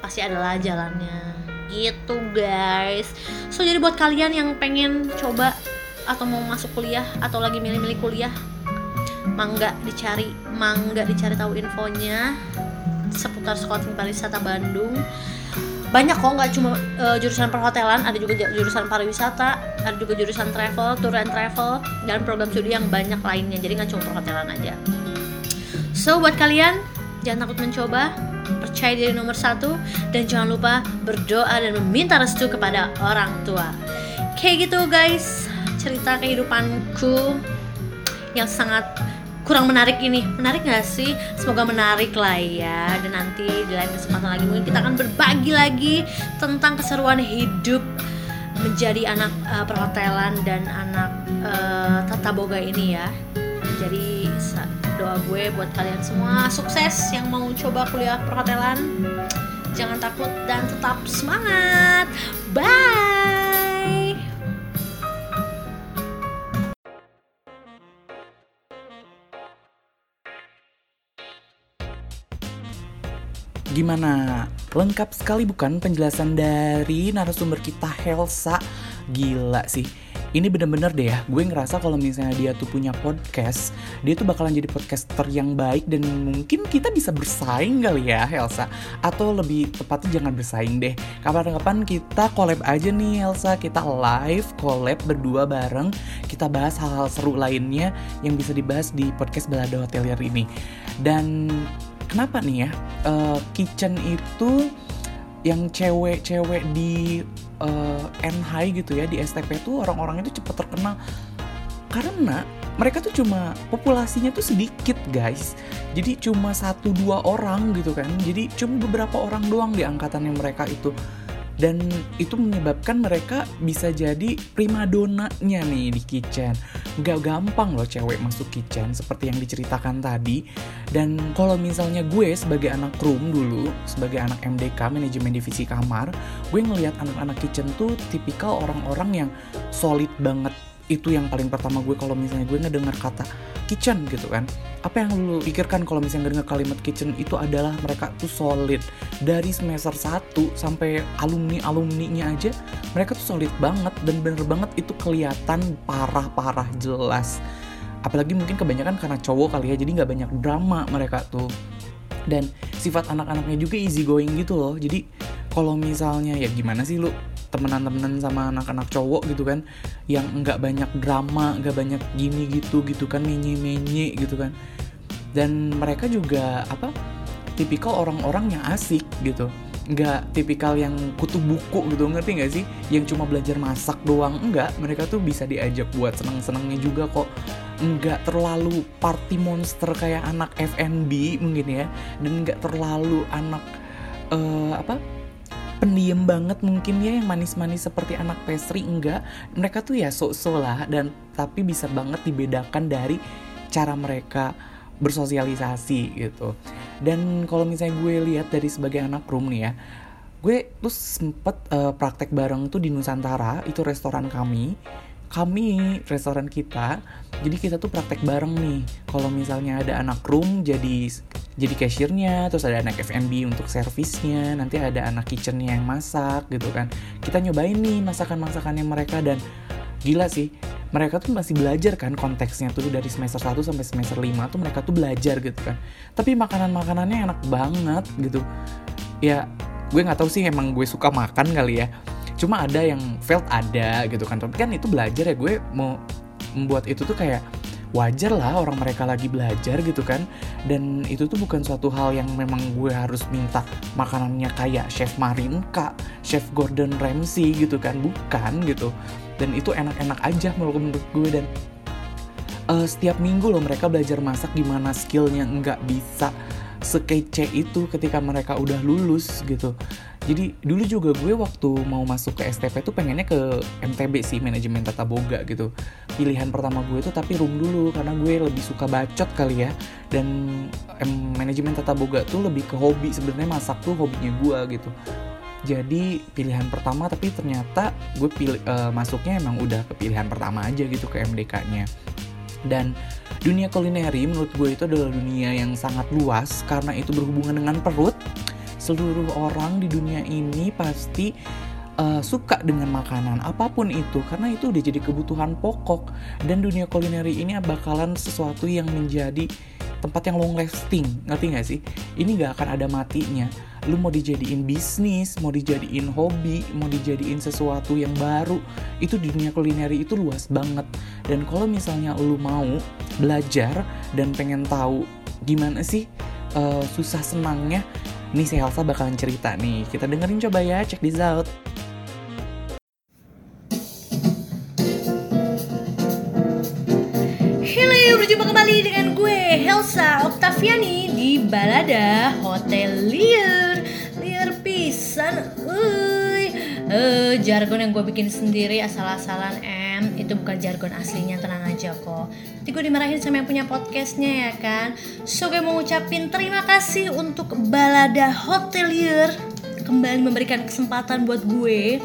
pasti adalah jalannya gitu guys. So jadi buat kalian yang pengen coba atau mau masuk kuliah atau lagi milih-milih kuliah mangga dicari mangga dicari tahu infonya seputar sekolah tinggi pariwisata Bandung. Banyak kok nggak cuma uh, jurusan perhotelan ada juga jurusan pariwisata ada juga jurusan travel tour and travel dan program studi yang banyak lainnya. Jadi nggak cuma perhotelan aja. So buat kalian jangan takut mencoba percaya diri nomor satu dan jangan lupa berdoa dan meminta restu kepada orang tua. Kayak gitu guys. Cerita kehidupanku yang sangat kurang menarik ini. Menarik gak sih? Semoga menarik lah ya. Dan nanti di lain kesempatan lagi mungkin kita akan berbagi lagi tentang keseruan hidup menjadi anak uh, perhotelan dan anak uh, tata boga ini ya. Jadi doa gue buat kalian semua sukses yang mau coba kuliah perhotelan jangan takut dan tetap semangat bye Gimana? Lengkap sekali bukan penjelasan dari narasumber kita Helsa? Gila sih. Ini bener-bener deh ya, gue ngerasa kalau misalnya dia tuh punya podcast, dia tuh bakalan jadi podcaster yang baik dan mungkin kita bisa bersaing kali ya Helsa. Atau lebih tepatnya jangan bersaing deh. Kapan-kapan kita collab aja nih Helsa, kita live collab berdua bareng, kita bahas hal-hal seru lainnya yang bisa dibahas di podcast Balada Hotelier ini. Dan kenapa nih ya uh, kitchen itu yang cewek-cewek di uh, NHI gitu ya di STP tuh orang-orang itu cepet terkenal. Karena mereka tuh cuma populasinya tuh sedikit guys. Jadi cuma satu dua orang gitu kan. Jadi cuma beberapa orang doang di angkatannya mereka itu dan itu menyebabkan mereka bisa jadi primadonanya nih di kitchen. Gak gampang loh cewek masuk kitchen seperti yang diceritakan tadi. Dan kalau misalnya gue sebagai anak room dulu sebagai anak MDK manajemen divisi kamar gue ngelihat anak-anak kitchen tuh tipikal orang-orang yang solid banget itu yang paling pertama gue kalau misalnya gue ngedengar kata kitchen gitu kan. Apa yang lu pikirkan kalau misalnya ngedengar kalimat kitchen itu adalah mereka tuh solid. Dari semester 1 sampai alumni alumninya aja mereka tuh solid banget dan bener banget itu kelihatan parah-parah jelas. Apalagi mungkin kebanyakan karena cowok kali ya jadi nggak banyak drama mereka tuh. Dan sifat anak-anaknya juga easy going gitu loh. Jadi kalau misalnya ya gimana sih lu temenan-temenan sama anak-anak cowok gitu kan yang nggak banyak drama nggak banyak gini gitu gitu kan menye-menye gitu kan. Dan mereka juga apa tipikal orang-orang yang asik gitu. Nggak tipikal yang kutu buku gitu ngerti nggak sih? Yang cuma belajar masak doang enggak mereka tuh bisa diajak buat seneng-senengnya juga kok. Nggak terlalu party monster kayak anak FNB mungkin ya. Dan nggak terlalu anak uh, apa pendiam banget mungkin ya yang manis-manis seperti anak pastry enggak. Mereka tuh ya sok-sok lah dan tapi bisa banget dibedakan dari cara mereka bersosialisasi gitu. Dan kalau misalnya gue lihat dari sebagai anak room nih ya gue tuh sempet uh, praktek bareng tuh di Nusantara itu restoran kami kami restoran kita jadi kita tuh praktek bareng nih. Kalau misalnya ada anak room jadi jadi cashiernya terus ada anak F&B untuk servisnya nanti ada anak kitchennya yang masak gitu kan. Kita nyobain nih masakan masakannya mereka dan gila sih mereka tuh masih belajar kan konteksnya tuh dari semester 1 sampai semester 5 tuh mereka tuh belajar gitu kan. Tapi makanan-makanannya enak banget gitu. Ya gue nggak tahu sih emang gue suka makan kali ya cuma ada yang failed ada gitu kan. Tapi kan itu belajar ya gue mau membuat itu tuh kayak wajar lah orang mereka lagi belajar gitu kan. Dan itu tuh bukan suatu hal yang memang gue harus minta makanannya kayak chef Marinka, chef Gordon Ramsay gitu kan. Bukan gitu. Dan itu enak-enak aja menurut gue. Dan uh, setiap minggu loh mereka belajar masak gimana skillnya. Nggak bisa sekece itu ketika mereka udah lulus gitu. Jadi dulu juga gue waktu mau masuk ke STP tuh pengennya ke MTB sih manajemen tata boga gitu. Pilihan pertama gue tuh tapi room dulu karena gue lebih suka bacot kali ya. Dan em, manajemen tata boga tuh lebih ke hobi sebenarnya masak tuh hobinya gue gitu. Jadi pilihan pertama tapi ternyata gue pilih eh, masuknya emang udah ke pilihan pertama aja gitu ke MDK-nya dan dunia kulineri menurut gue itu adalah dunia yang sangat luas karena itu berhubungan dengan perut. Seluruh orang di dunia ini pasti uh, suka dengan makanan apa pun itu karena itu udah jadi kebutuhan pokok. Dan dunia kulineri ini bakalan sesuatu yang menjadi tempat yang long lasting ngerti nggak sih? Ini nggak akan ada matinya lu mau dijadiin bisnis mau dijadiin hobi mau dijadiin sesuatu yang baru itu di dunia kulineri itu luas banget. Dan kalau misalnya lu mau belajar dan pengen tahu gimana sih uh, susah senangnya nih si Elsa bakalan cerita nih. Kita dengerin coba ya check this out Halo, berjumpa kembali dengan gue Helsa Oktaviani di Balada Hotel Liar. Liar pisan, uy. Eh, jargon yang gue bikin sendiri asal-asalan M itu bukan jargon aslinya tenang aja kok. Nanti gue dimarahin sama yang punya podcastnya ya kan? So gue mau ngucapin terima kasih untuk Balada Hotelier kembali memberikan kesempatan buat gue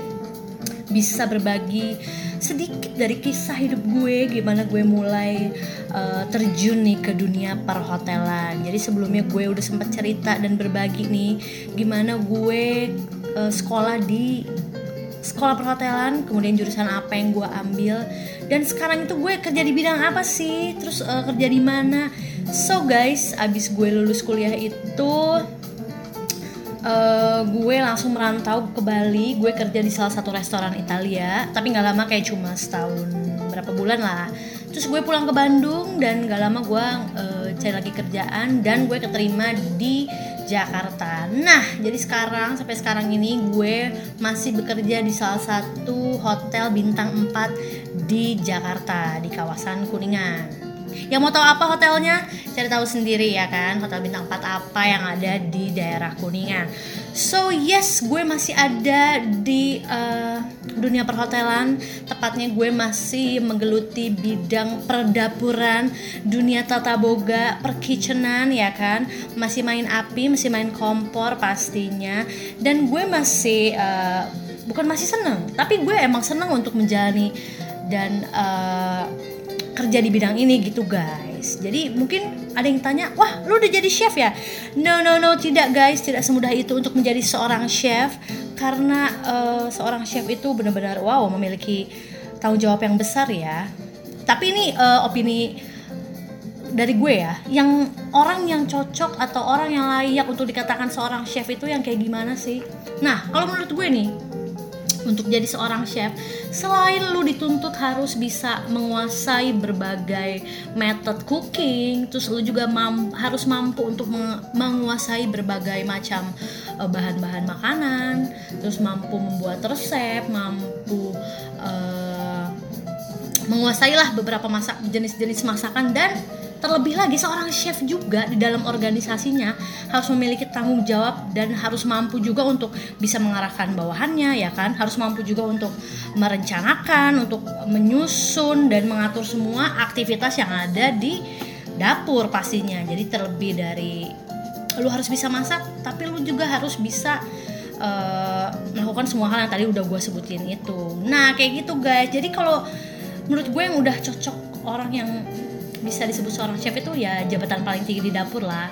bisa berbagi sedikit dari kisah hidup gue gimana gue mulai uh, terjun nih ke dunia perhotelan. Jadi sebelumnya gue udah sempat cerita dan berbagi nih gimana gue uh, sekolah di sekolah perhotelan kemudian jurusan apa yang gue ambil. Dan sekarang itu gue kerja di bidang apa sih? Terus uh, kerja di mana? So guys abis gue lulus kuliah itu uh, gue langsung merantau ke Bali gue kerja di salah satu restoran Italia tapi nggak lama kayak cuma setahun berapa bulan lah terus gue pulang ke Bandung dan gak lama gue uh, cari lagi kerjaan dan gue keterima di Jakarta. Nah, jadi sekarang sampai sekarang ini gue masih bekerja di salah satu hotel bintang 4 di Jakarta di kawasan Kuningan. Yang mau tahu apa hotelnya? Cari tahu sendiri ya kan, hotel bintang 4 apa yang ada di daerah Kuningan. So yes, gue masih ada di uh, dunia perhotelan. Tepatnya gue masih menggeluti bidang perdapuran, dunia tata boga, perkitchenan ya kan. Masih main api, masih main kompor pastinya. Dan gue masih uh, bukan masih seneng, tapi gue emang seneng untuk menjalani dan uh, kerja di bidang ini gitu guys. Jadi mungkin ada yang tanya wah lu udah jadi chef ya? No no no tidak guys. Tidak semudah itu untuk menjadi seorang chef karena uh, seorang chef itu benar-benar wow memiliki tanggung jawab yang besar ya. Tapi ini uh, opini dari gue ya yang orang yang cocok atau orang yang layak untuk dikatakan seorang chef itu yang kayak gimana sih? Nah kalau menurut gue nih untuk jadi seorang chef selain lu dituntut harus bisa menguasai berbagai method cooking terus lu juga mam harus mampu untuk menguasai berbagai macam uh, bahan-bahan makanan terus mampu membuat resep mampu uh, menguasai lah beberapa masak jenis-jenis masakan dan Terlebih lagi seorang chef juga di dalam organisasinya harus memiliki tanggung jawab dan harus mampu juga untuk bisa mengarahkan bawahannya ya kan, harus mampu juga untuk merencanakan, untuk menyusun dan mengatur semua aktivitas yang ada di dapur pastinya. Jadi terlebih dari lu harus bisa masak, tapi lu juga harus bisa uh, melakukan semua hal yang tadi udah gue sebutin itu. Nah kayak gitu guys. Jadi kalau menurut gue yang udah cocok orang yang bisa disebut seorang chef itu ya jabatan paling tinggi di dapur lah.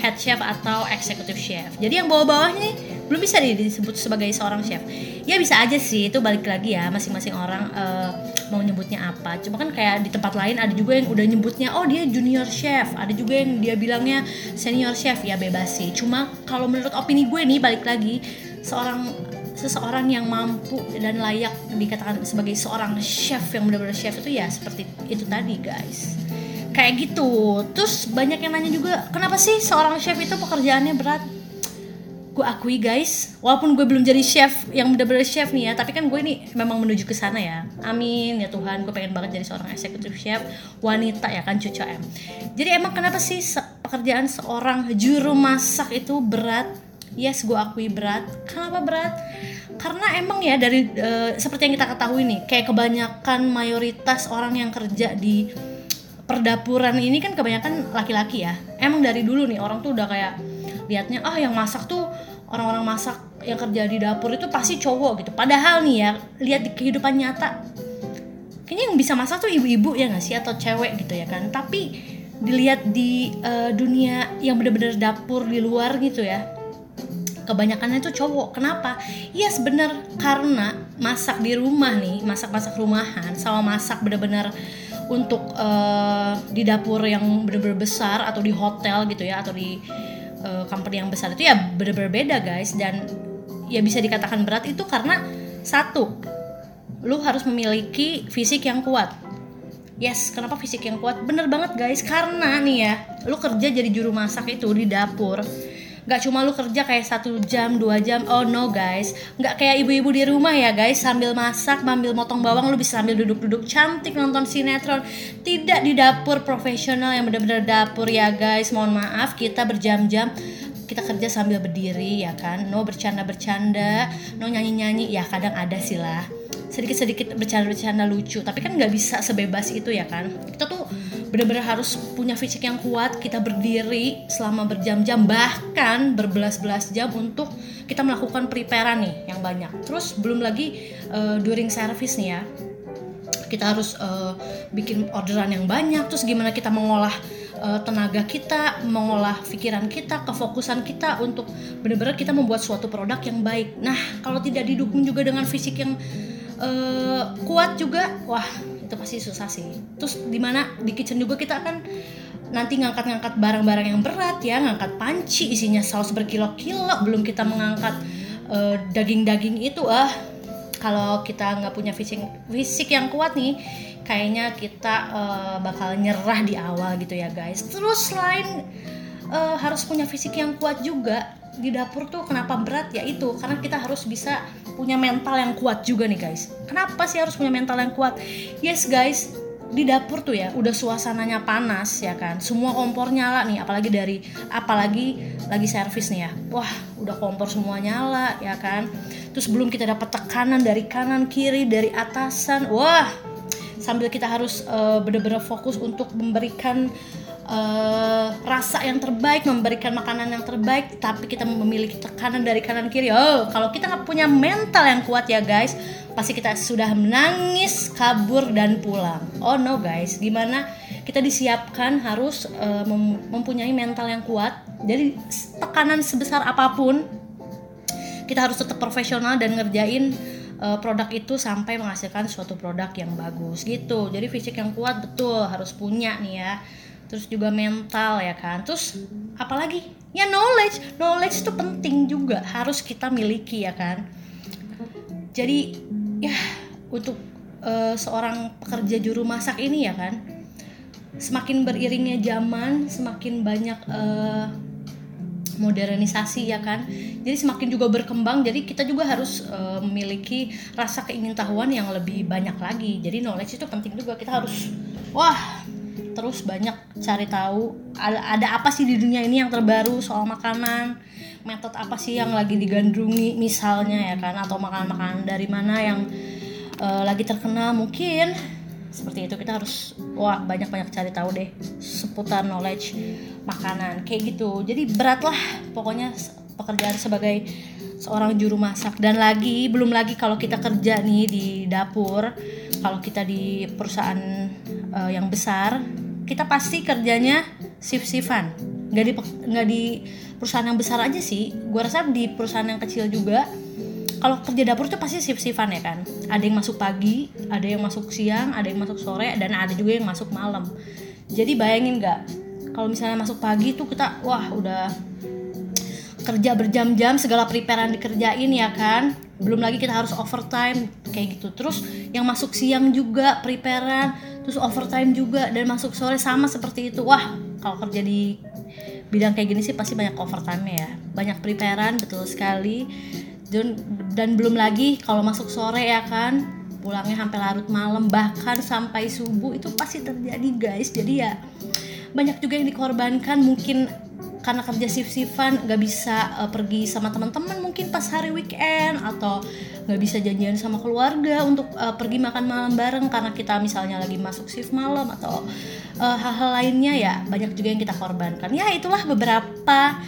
Head chef atau executive chef. Jadi yang bawah-bawahnya belum bisa disebut sebagai seorang chef. Ya bisa aja sih itu balik lagi ya masing-masing orang uh, mau nyebutnya apa. Cuma kan kayak di tempat lain ada juga yang udah nyebutnya oh dia junior chef. Ada juga yang dia bilangnya senior chef. Ya bebas sih. Cuma kalau menurut opini gue nih balik lagi seorang seseorang yang mampu dan layak dikatakan sebagai seorang chef yang benar-benar chef itu ya seperti itu tadi guys. Kayak gitu. Terus banyak yang nanya juga kenapa sih seorang chef itu pekerjaannya berat? Gue akui guys. Walaupun gue belum jadi chef yang bener-bener chef nih ya tapi kan gue ini memang menuju ke sana ya. Amin ya Tuhan. Gue pengen banget jadi seorang eksekutif chef wanita ya kan cucu em jadi emang kenapa sih pekerjaan seorang juru masak itu berat yes gue akui berat. Kenapa berat? Karena emang ya dari uh, seperti yang kita ketahui nih kayak kebanyakan mayoritas orang yang kerja di perdapuran ini kan kebanyakan laki-laki ya. Emang dari dulu nih orang tuh udah kayak liatnya ah yang masak tuh orang-orang masak yang kerja di dapur itu pasti cowok gitu. Padahal nih ya lihat di kehidupan nyata kayaknya yang bisa masak tuh ibu-ibu ya nggak sih? Atau cewek gitu ya kan. Tapi dilihat di uh, dunia yang bener-bener dapur di luar gitu ya kebanyakannya itu cowok. Kenapa? Iya sebenar karena masak di rumah nih masak-masak rumahan sama masak bener-bener untuk uh, di dapur yang bener-bener besar atau di hotel gitu ya atau di uh, company yang besar itu ya bener-bener beda guys. Dan ya bisa dikatakan berat itu karena satu lu harus memiliki fisik yang kuat. Yes kenapa fisik yang kuat? Bener banget guys. Karena nih ya lu kerja jadi juru masak itu di dapur Gak cuma lu kerja kayak satu jam dua jam. Oh no guys. Nggak kayak ibu-ibu di rumah ya guys. Sambil masak sambil motong bawang lu bisa sambil duduk-duduk. Cantik nonton sinetron. Tidak di dapur profesional yang bener-bener dapur ya guys. Mohon maaf kita berjam-jam. Kita kerja sambil berdiri ya kan? No bercanda-bercanda. No nyanyi-nyanyi. Ya kadang ada sih lah sedikit-sedikit bercanda-bercanda lucu. Tapi kan nggak bisa sebebas itu ya kan? Kita tuh benar-benar harus punya fisik yang kuat kita berdiri selama berjam-jam bahkan berbelas-belas jam untuk kita melakukan preparean nih yang banyak. Terus belum lagi uh, during service nih ya. Kita harus uh, bikin orderan yang banyak terus gimana kita mengolah uh, tenaga kita mengolah pikiran kita kefokusan kita untuk benar-benar kita membuat suatu produk yang baik. Nah kalau tidak didukung juga dengan fisik yang uh, kuat juga wah itu pasti susah sih. Terus di mana di kitchen juga kita akan nanti ngangkat-ngangkat barang-barang yang berat ya ngangkat panci isinya saus berkilo-kilo belum kita mengangkat uh, daging-daging itu. Ah kalau kita nggak punya fisik fisik yang kuat nih kayaknya kita uh, bakal nyerah di awal gitu ya guys. Terus selain uh, harus punya fisik yang kuat juga di dapur tuh kenapa berat? Ya itu karena kita harus bisa punya mental yang kuat juga nih guys. Kenapa sih harus punya mental yang kuat? Yes guys di dapur tuh ya udah suasananya panas ya kan? Semua kompor nyala nih apalagi dari apalagi lagi servis nih ya. Wah udah kompor semua nyala ya kan? Terus belum kita dapat tekanan dari kanan kiri dari atasan. Wah sambil kita harus uh, bener-bener fokus untuk memberikan uh, rasa yang terbaik, memberikan makanan yang terbaik, tapi kita memiliki tekanan dari kanan kiri. Oh, kalau kita nggak punya mental yang kuat ya guys, pasti kita sudah menangis, kabur dan pulang. Oh no guys, gimana kita disiapkan harus uh, mem mempunyai mental yang kuat. Jadi tekanan sebesar apa pun, kita harus tetap profesional dan ngerjain uh, produk itu sampai menghasilkan suatu produk yang bagus gitu. Jadi fisik yang kuat betul harus punya nih ya terus juga mental ya kan? Terus apalagi? Ya knowledge. Knowledge itu penting juga. Harus kita miliki ya kan? Jadi ya untuk uh, seorang pekerja juru masak ini ya kan? Semakin beriringnya zaman semakin banyak uh, modernisasi ya kan? Jadi semakin juga berkembang jadi kita juga harus uh, memiliki rasa keingintahuan yang lebih banyak lagi. Jadi knowledge itu penting juga. Kita harus wah terus banyak cari tahu ada, apa sih di dunia ini yang terbaru soal makanan? Metode apa sih yang lagi digandrungi misalnya ya kan? Atau makanan-makanan dari mana yang uh, lagi terkenal mungkin? Seperti itu kita harus wah banyak-banyak cari tahu deh seputar knowledge makanan. Kayak gitu. Jadi berat lah pokoknya pekerjaan sebagai seorang juru masak. Dan lagi belum lagi kalau kita kerja nih di dapur kalau kita di perusahaan uh, yang besar kita pasti kerjanya shift-shiftan. Nggak di nggak di perusahaan yang besar aja sih. Gue rasa di perusahaan yang kecil juga kalau kerja dapur itu pasti shift-shiftan ya kan? Ada yang masuk pagi ada yang masuk siang ada yang masuk sore dan ada juga yang masuk malam. Jadi bayangin nggak? Kalau misalnya masuk pagi tuh kita wah udah kerja berjam-jam segala preparean dikerjain ya kan belum lagi kita harus overtime kayak gitu. Terus yang masuk siang juga preparean terus overtime juga dan masuk sore sama seperti itu. Wah kalau kerja di bidang kayak gini sih pasti banyak overtime ya. Banyak preparean betul sekali. Dan dan belum lagi kalau masuk sore ya kan pulangnya sampai larut malam bahkan sampai subuh itu pasti terjadi guys. Jadi ya banyak juga yang dikorbankan. Mungkin karena kerja shift-shiftan nggak bisa uh, pergi sama teman-teman mungkin pas hari weekend atau nggak bisa janjian sama keluarga untuk uh, pergi makan malam bareng karena kita misalnya lagi masuk shift malam atau uh, hal-hal lainnya ya banyak juga yang kita korbankan. Ya itulah beberapa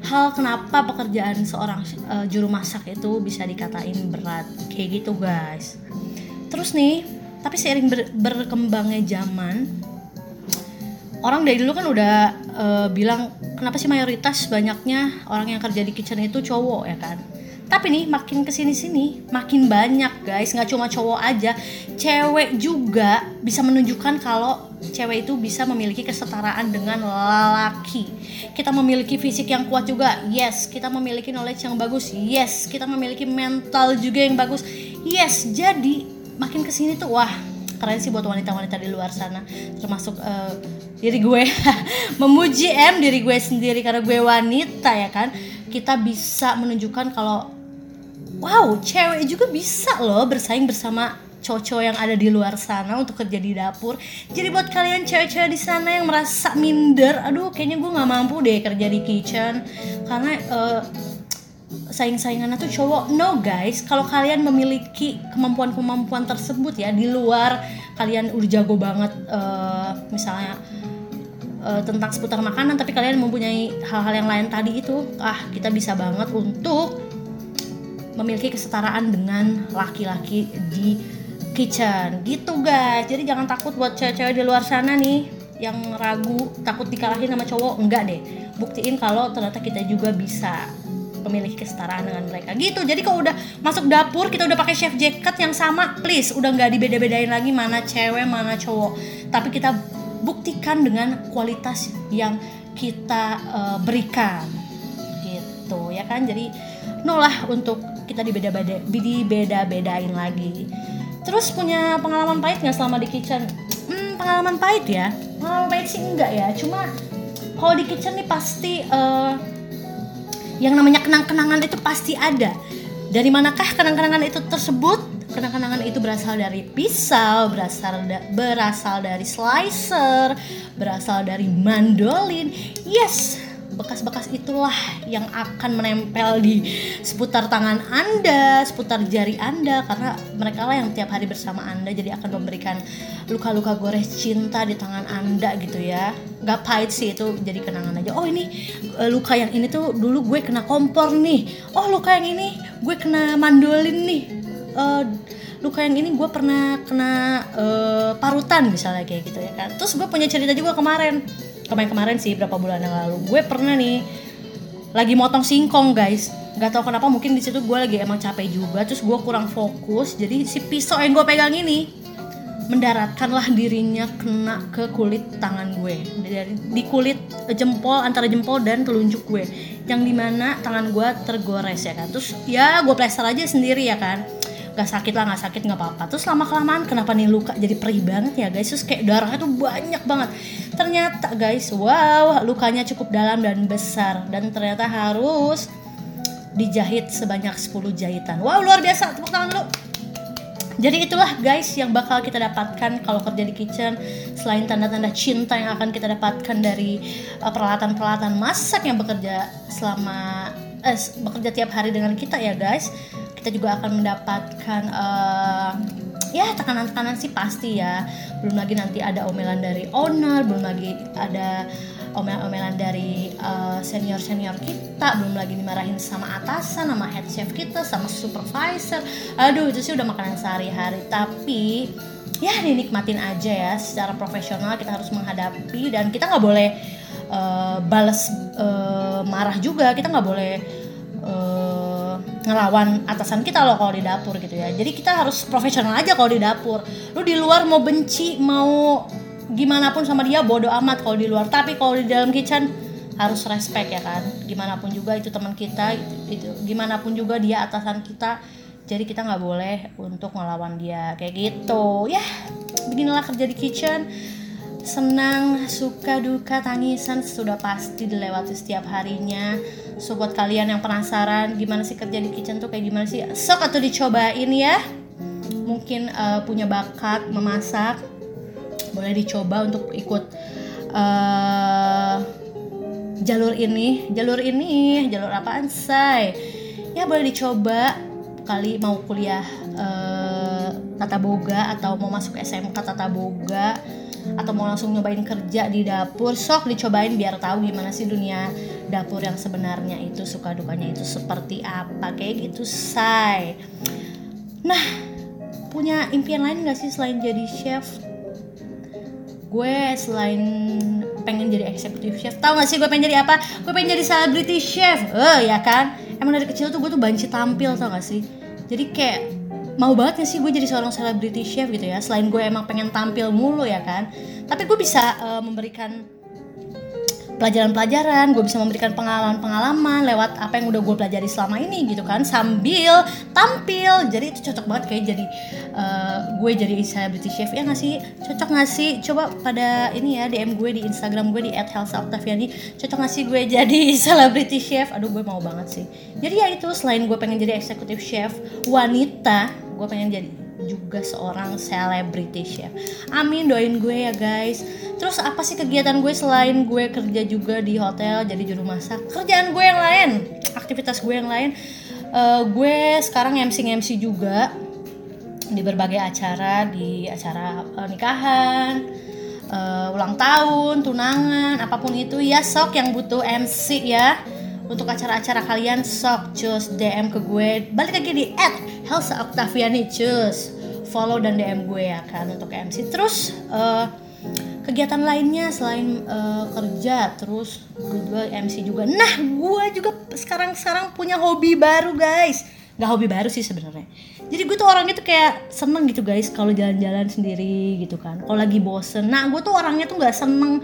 hal kenapa pekerjaan seorang uh, juru masak itu bisa dikatain berat. Kayak gitu guys. Terus nih tapi seiring ber berkembangnya zaman orang dari dulu kan udah uh, bilang kenapa sih mayoritas banyaknya orang yang kerja di kitchen itu cowok ya kan? Tapi nih makin ke sini sini makin banyak guys. Nggak cuma cowok aja cewek juga bisa menunjukkan kalau cewek itu bisa memiliki kesetaraan dengan lelaki. Kita memiliki fisik yang kuat juga yes. Kita memiliki knowledge yang bagus yes. Kita memiliki mental juga yang bagus yes. Jadi makin ke sini tuh wah keren sih buat wanita-wanita di luar sana. Termasuk uh, diri gue. Memuji M diri gue sendiri karena gue wanita ya kan? Kita bisa menunjukkan kalau wow cewek juga bisa loh bersaing bersama cowok yang ada di luar sana untuk kerja di dapur. Jadi buat kalian cewek-cewek di sana yang merasa minder aduh kayaknya gue nggak mampu deh kerja di kitchen. Karena uh, saing-saingannya tuh cowok. No guys. Kalau kalian memiliki kemampuan-kemampuan tersebut ya di luar kalian udah jago banget uh, misalnya uh, tentang seputar makanan tapi kalian mempunyai hal-hal yang lain tadi itu ah kita bisa banget untuk memiliki kesetaraan dengan laki-laki di kitchen. Gitu guys. Jadi jangan takut buat cewek-cewek di luar sana nih yang ragu takut dikalahin sama cowok. Enggak deh. Buktiin kalau ternyata kita juga bisa memiliki kesetaraan dengan mereka. Gitu. Jadi kalau udah masuk dapur kita udah pakai chef jacket yang sama please udah nggak dibeda-bedain lagi mana cewek mana cowok. Tapi kita buktikan dengan kualitas yang kita uh, berikan. Gitu ya kan? Jadi nolah untuk kita dibeda-beda dibeda-bedain lagi. Terus punya pengalaman pahit nggak selama di kitchen? Hmm, pengalaman pahit ya. Pengalaman pahit sih enggak ya. Cuma kalau di kitchen nih pasti uh, yang namanya kenang-kenangan itu pasti ada dari manakah kenang-kenangan itu tersebut kenang-kenangan itu berasal dari pisau, berasal da berasal dari slicer, berasal dari mandolin. Yes, bekas-bekas itulah yang akan menempel di seputar tangan Anda, seputar jari Anda karena mereka lah yang tiap hari bersama Anda jadi akan memberikan luka-luka gores cinta di tangan Anda gitu ya. Gak pahit sih itu jadi kenangan aja. Oh ini eh, luka yang ini tuh dulu gue kena kompor nih. Oh luka yang ini gue kena mandolin nih. Uh, luka yang ini gue pernah kena uh, parutan misalnya kayak gitu ya kan. Terus gue punya cerita juga kemarin kemarin-kemarin sih berapa bulan yang lalu. Gue pernah nih lagi motong singkong guys. Nggak tahu kenapa mungkin di situ gue lagi emang capek juga. Terus gue kurang fokus jadi si pisau yang gue pegang ini mendaratkanlah dirinya kena ke kulit tangan gue. Dari di kulit jempol antara jempol dan telunjuk gue. Yang di mana tangan gue tergores ya kan? Terus ya gue plester aja sendiri ya kan gak sakit lah gak sakit nggak apa-apa. Terus lama kelamaan kenapa nih luka jadi perih banget ya guys? Terus kayak darahnya tuh banyak banget. Ternyata guys wow lukanya cukup dalam dan besar. Dan ternyata harus dijahit sebanyak 10 jahitan. Wow luar biasa. Tepuk tangan dulu. Jadi itulah guys yang bakal kita dapatkan kalau kerja di kitchen. Selain tanda-tanda cinta yang akan kita dapatkan dari uh, peralatan-peralatan masak yang bekerja selama eh, bekerja tiap hari dengan kita ya guys. Kita juga akan mendapatkan uh, ya tekanan-tekanan sih pasti ya. Belum lagi nanti ada omelan dari owner belum lagi ada omel-omelan dari uh, senior-senior kita belum lagi dimarahin sama atasan sama head chef kita sama supervisor. Aduh itu sih udah makanan sehari-hari. Tapi ya dinikmatin aja ya. Secara profesional kita harus menghadapi dan kita nggak boleh uh, balas uh, marah juga. Kita nggak boleh uh, ngelawan atasan kita loh kalau di dapur gitu ya. Jadi kita harus profesional aja kalau di dapur. Lu di luar mau benci mau gimana pun sama dia bodoh amat kalau di luar. Tapi kalau di dalam kitchen harus respect ya kan. Gimana pun juga itu teman kita itu, itu gimana pun juga dia atasan kita. Jadi kita nggak boleh untuk ngelawan dia. Kayak gitu. Ya beginilah kerja di kitchen senang, suka, duka, tangisan sudah pasti dilewati setiap harinya. So buat kalian yang penasaran gimana sih kerja di kitchen tuh kayak gimana sih? Sok atau dicobain ya. Mungkin uh, punya bakat memasak, boleh dicoba untuk ikut uh, jalur ini jalur ini jalur apaan say ya boleh dicoba kali mau kuliah eh, tata boga atau mau masuk SMK tata boga atau mau langsung nyobain kerja di dapur sok dicobain biar tahu gimana sih dunia dapur yang sebenarnya itu suka dukanya itu seperti apa kayak gitu say. Nah punya impian lain gak sih selain jadi chef? Gue selain pengen jadi eksekutif chef tau gak sih gue pengen jadi apa? Gue pengen jadi celebrity chef. Eh ya kan? Emang dari kecil tuh gue tuh banci tampil tau gak sih? Jadi kayak mau banget gak sih gue jadi seorang celebrity chef gitu ya? Selain gue emang pengen tampil mulu ya kan? Tapi gue bisa eh, memberikan pelajaran-pelajaran, gue bisa memberikan pengalaman-pengalaman lewat apa yang udah gue pelajari selama ini gitu kan sambil tampil. Jadi itu cocok banget kayak jadi eh, gue jadi celebrity chef ya nggak sih? Cocok nggak sih? Coba pada ini ya DM gue di Instagram gue di @helsaoctaviani cocok nggak sih gue jadi celebrity chef? Aduh gue mau banget sih. Jadi ya itu selain gue pengen jadi eksekutif chef wanita gue pengen jadi juga seorang celebrity chef. Amin doain gue ya guys. Terus apa sih kegiatan gue selain gue kerja juga di hotel jadi juru masak? Kerjaan gue yang lain, aktivitas gue yang lain. Eh, gue sekarang MC MC juga di berbagai acara, di acara eh, nikahan, eh, ulang tahun, tunangan, apa pun itu ya sok yang butuh MC ya untuk acara-acara kalian sok cus DM ke gue. Balik lagi di at Helsa Octaviani cus. Follow dan DM gue ya kan untuk MC terus eh, kegiatan lainnya selain eh, kerja terus gue juga MC juga. Nah gue juga sekarang sekarang punya hobi baru guys. Nggak hobi baru sih sebenarnya. Jadi gue tuh orangnya tuh kayak seneng gitu guys kalau jalan-jalan sendiri gitu kan. Kalau lagi bosen. Nah gue tuh orangnya tuh nggak seneng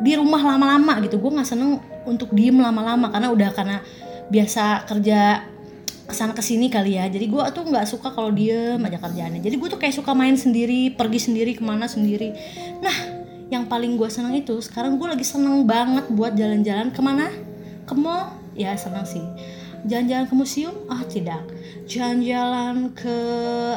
di rumah lama-lama gitu. Gue nggak seneng untuk diem lama-lama karena udah karena biasa kerja ke sana ke sini kali ya. Jadi gue tuh nggak suka kalau diem aja kerjaannya. Jadi gue tuh kayak suka main sendiri pergi sendiri ke mana sendiri. Nah yang paling gue seneng itu sekarang gue lagi seneng banget buat jalan-jalan ke mana? Ke mall. Ya seneng sih jalan-jalan ke museum? Ah tidak. Jalan-jalan ke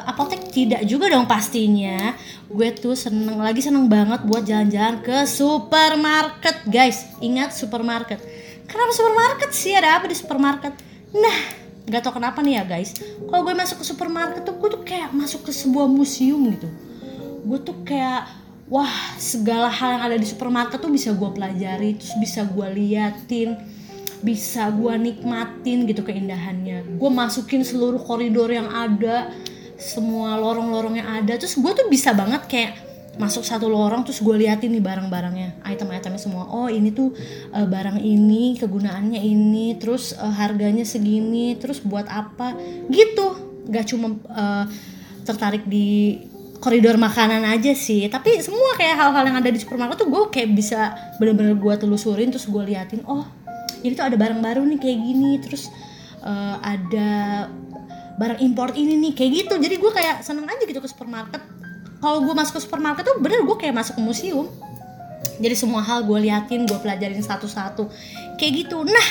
apotek? Tidak juga dong pastinya. Gue tuh seneng lagi seneng banget buat jalan-jalan ke supermarket guys. Ingat supermarket. Kenapa supermarket sih? Ada apa di supermarket? Nah nggak tau kenapa nih ya guys. Kalau gue masuk ke supermarket tuh gue tuh kayak masuk ke sebuah museum gitu. Gue tuh kayak wah segala hal yang ada di supermarket tuh bisa gue pelajari terus bisa gue liatin bisa gue nikmatin gitu keindahannya. Gue masukin seluruh koridor yang ada semua lorong-lorong yang ada. Terus gue tuh bisa banget kayak masuk satu lorong terus gue liatin nih barang-barangnya. Item-itemnya semua. Oh ini tuh eh, barang ini kegunaannya ini terus eh, harganya segini terus buat apa? Gitu. Nggak cuma eh, tertarik di koridor makanan aja sih. Tapi semua kayak hal-hal yang ada di supermarket tuh gue kayak bisa bener-bener gue telusurin terus gue liatin oh jadi tuh ada barang baru nih kayak gini terus eh, ada barang import ini nih kayak gitu. Jadi gue kayak seneng aja gitu ke supermarket. Kalau gue masuk ke supermarket tuh bener gue kayak masuk ke museum. Jadi semua hal gue liatin gue pelajarin satu-satu. Kayak gitu. Nah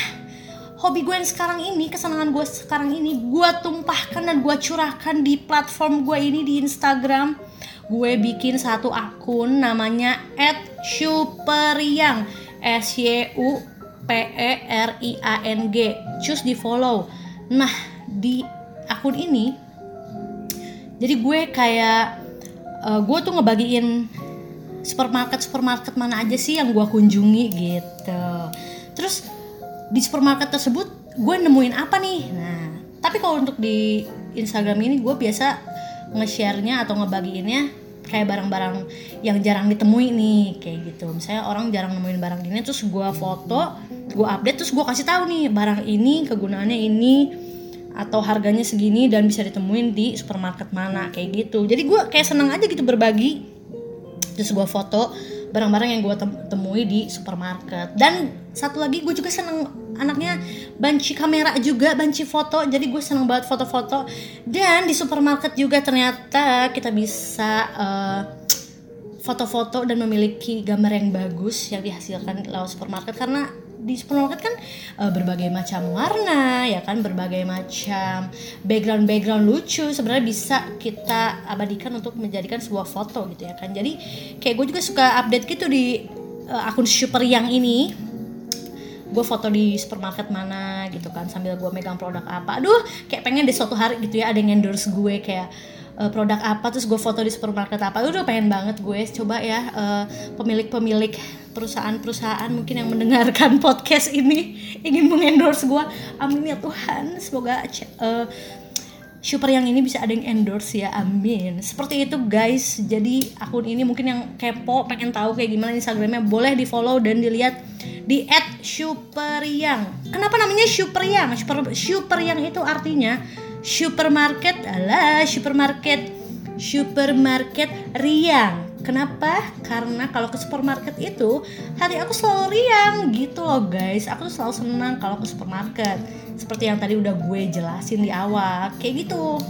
hobi gue yang sekarang ini kesenangan gue sekarang ini gue tumpahkan dan gue curahkan di platform gue ini di Instagram. Gue bikin satu akun namanya @superiang S Y U P E R I A N G. Cus di follow. Nah di akun ini jadi gue kayak eh, gue tuh ngebagiin supermarket supermarket mana aja sih yang gue kunjungi gitu. Terus di supermarket tersebut gue nemuin apa nih? Nah tapi kalau untuk di Instagram ini gue biasa nge-share-nya atau ngebagiinnya kayak barang-barang yang jarang ditemui nih kayak gitu. Misalnya orang jarang nemuin barang ini terus gue foto gue update terus gue kasih tahu nih barang ini kegunaannya ini atau harganya segini dan bisa ditemuin di supermarket mana kayak gitu. Jadi gue kayak seneng aja gitu berbagi. Terus gue foto barang-barang yang gue temui di supermarket. Dan satu lagi gue juga seneng anaknya banci kamera juga banci foto. Jadi gue seneng banget foto-foto. Dan di supermarket juga ternyata kita bisa eh, foto-foto dan memiliki gambar yang bagus yang dihasilkan lewat supermarket. Karena di supermarket kan eh, berbagai macam warna ya kan? Berbagai macam background background lucu sebenarnya bisa kita abadikan untuk menjadikan sebuah foto gitu ya kan? Jadi kayak gue juga suka update gitu di eh, akun super yang ini gue foto di supermarket mana gitu kan sambil gue megang produk apa. Aduh kayak pengen di suatu hari gitu ya ada yang endorse gue kayak eh, produk apa terus gue foto di supermarket apa. Udah pengen banget gue. Coba ya eh, pemilik-pemilik perusahaan-perusahaan mungkin yang mendengarkan podcast ini ingin mengendorse gue amin ya Tuhan. Semoga eh, Super yang ini bisa ada yang endorse ya, amin. Seperti itu guys, jadi akun ini mungkin yang kepo pengen tahu kayak gimana Instagramnya boleh di follow dan dilihat di @superyang. Kenapa namanya Superyang? Super Superyang itu artinya supermarket, alah supermarket, supermarket riang. Kenapa? Karena kalau ke supermarket itu hati aku selalu riang gitu loh guys. Aku tuh selalu senang kalau ke supermarket. Seperti yang tadi udah gue jelasin di awal, kayak gitu.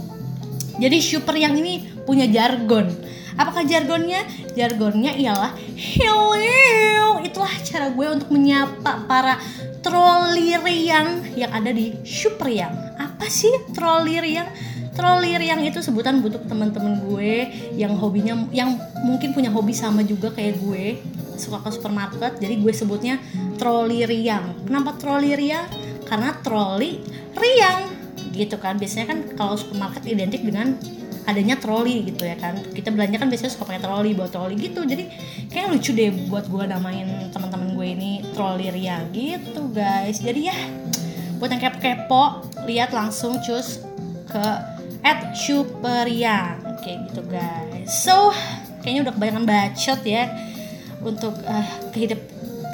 Jadi super yang ini punya jargon. Apakah jargonnya? Jargonnya ialah hello. Itulah cara gue untuk menyapa para troli riang yang ada di super yang. Apa sih troli riang? Troli riang itu sebutan untuk teman-teman gue yang hobinya yang mungkin punya hobi sama juga kayak gue suka ke supermarket. Jadi gue sebutnya troli riang. Kenapa troli riang? Karena troli riang gitu kan. Biasanya kan kalau supermarket identik dengan adanya troli gitu ya kan. Kita belanja kan biasanya suka pakai troli buat troli gitu. Jadi kayak lucu deh buat gue namain teman-teman gue ini troli riang gitu guys. Jadi ya buat yang kepo-kepo lihat langsung cus ke at Superiang kayak gitu guys. So kayaknya udah kebanyakan bacot ya untuk uh, kehidup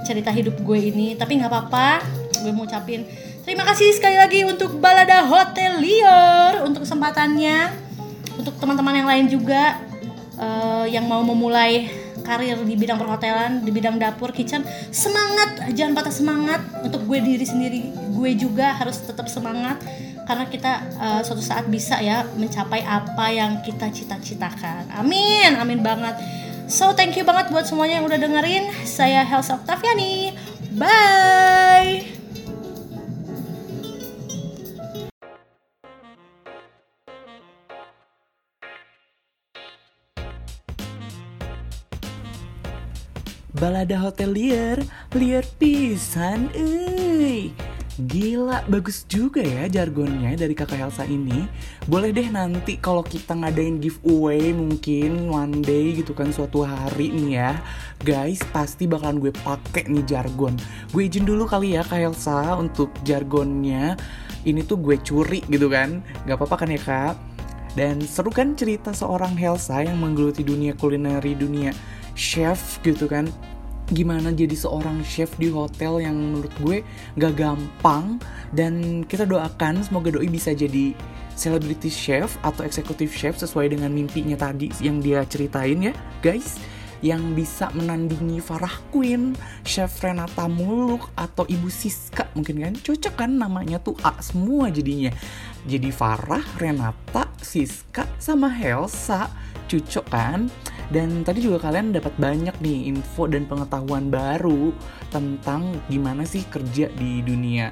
cerita hidup gue ini. Tapi nggak apa-apa gue mau ucapin terima kasih sekali lagi untuk Balada Hotelier untuk kesempatannya. Untuk teman-teman yang lain juga uh, yang mau memulai karir di bidang perhotelan di bidang dapur kitchen semangat jangan patah semangat untuk gue diri sendiri. Gue juga harus tetap semangat karena kita uh, suatu saat bisa ya mencapai apa yang kita cita-citakan. Amin amin banget. So thank you banget buat semuanya yang udah dengerin. Saya Helsa Octaviani bye Balada hotelier, liar pisan, euy. Gila, bagus juga ya jargonnya dari kakak Elsa ini. Boleh deh nanti kalau kita ngadain giveaway mungkin one day gitu kan suatu hari nih ya. Guys, pasti bakalan gue pakai nih jargon. Gue izin dulu kali ya kak Elsa untuk jargonnya. Ini tuh gue curi gitu kan. Gak apa-apa kan ya kak? Dan seru kan cerita seorang Helsa yang menggeluti dunia kulineri, dunia chef gitu kan. Gimana jadi seorang chef di hotel yang menurut gue gak gampang. Dan kita doakan semoga doi bisa jadi celebrity chef atau executive chef sesuai dengan mimpinya tadi yang dia ceritain ya guys. Yang bisa menandingi Farah Queen, Chef Renata Muluk atau Ibu Siska mungkin kan. Cocok kan namanya tuh A semua jadinya. Jadi Farah, Renata, Siska sama Helsa. Cocok kan? Dan tadi juga kalian dapat banyak nih info dan pengetahuan baru tentang gimana sih kerja di dunia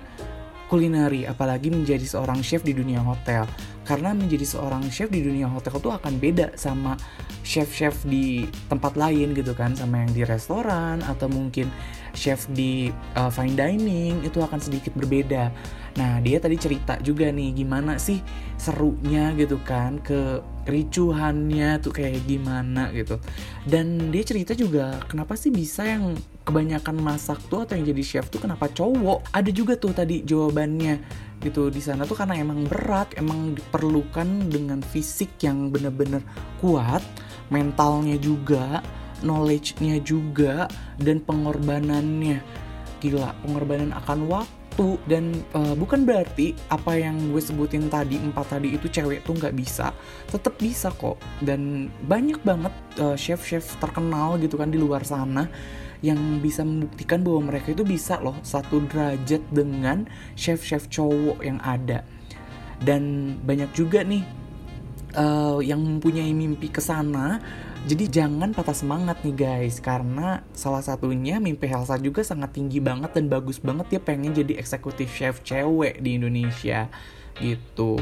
kulineri, apalagi menjadi seorang chef di dunia hotel. Karena menjadi seorang chef di dunia hotel tuh akan beda sama chef-chef di tempat lain gitu kan, sama yang di restoran atau mungkin chef di uh, fine dining itu akan sedikit berbeda. Nah, dia tadi cerita juga nih gimana sih serunya gitu kan ke ricuhannya tuh kayak gimana gitu. Dan dia cerita juga kenapa sih bisa yang kebanyakan masak tuh atau yang jadi chef tuh kenapa cowok? Ada juga tuh tadi jawabannya gitu di sana tuh karena emang berat, emang diperlukan dengan fisik yang bener-bener kuat, mentalnya juga, knowledge-nya juga dan pengorbanannya. Gila, pengorbanan akan waktu satu dan uh, bukan berarti apa yang gue sebutin tadi empat tadi itu cewek tuh nggak bisa. Tetap bisa kok dan banyak banget uh, chef-chef terkenal gitu kan di luar sana yang bisa membuktikan bahwa mereka itu bisa loh satu derajat dengan chef-chef cowok yang ada. Dan banyak juga nih uh, yang mempunyai mimpi ke sana. Jadi jangan patah semangat nih guys. Karena salah satunya mimpi Helsa juga sangat tinggi banget dan bagus banget. Dia pengen jadi eksekutif chef cewek di Indonesia. Gitu.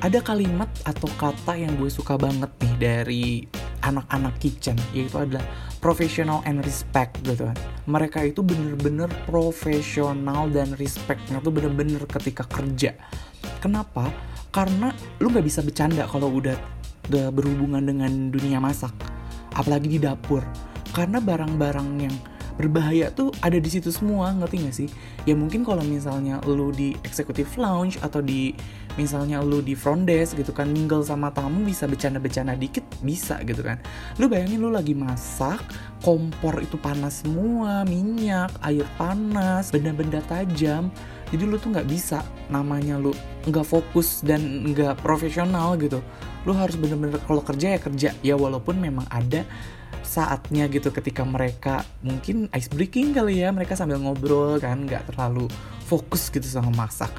Ada kalimat atau kata yang gue suka banget nih dari anak-anak kitchen yaitu adalah professional and respect gitu kan. Mereka itu bener-bener profesional dan respectnya tuh bener-bener ketika kerja. Kenapa karena lu nggak bisa bercanda kalau udah, udah berhubungan dengan dunia masak apalagi di dapur. Karena barang-barang yang berbahaya tuh ada di situ semua ngerti gak sih? Ya mungkin kalau misalnya lu di executive lounge atau di misalnya lu di front desk gitu kan mingle sama tamu bisa bercanda-bercanda dikit bisa gitu kan. Lu bayangin lu lagi masak kompor itu panas semua minyak air panas benda-benda tajam jadi lu tuh nggak bisa namanya lu nggak fokus dan nggak profesional gitu. Lu harus bener-bener kalau kerja ya kerja. Ya walaupun memang ada saatnya gitu ketika mereka mungkin ice breaking kali ya mereka sambil ngobrol kan nggak terlalu fokus gitu sama masak.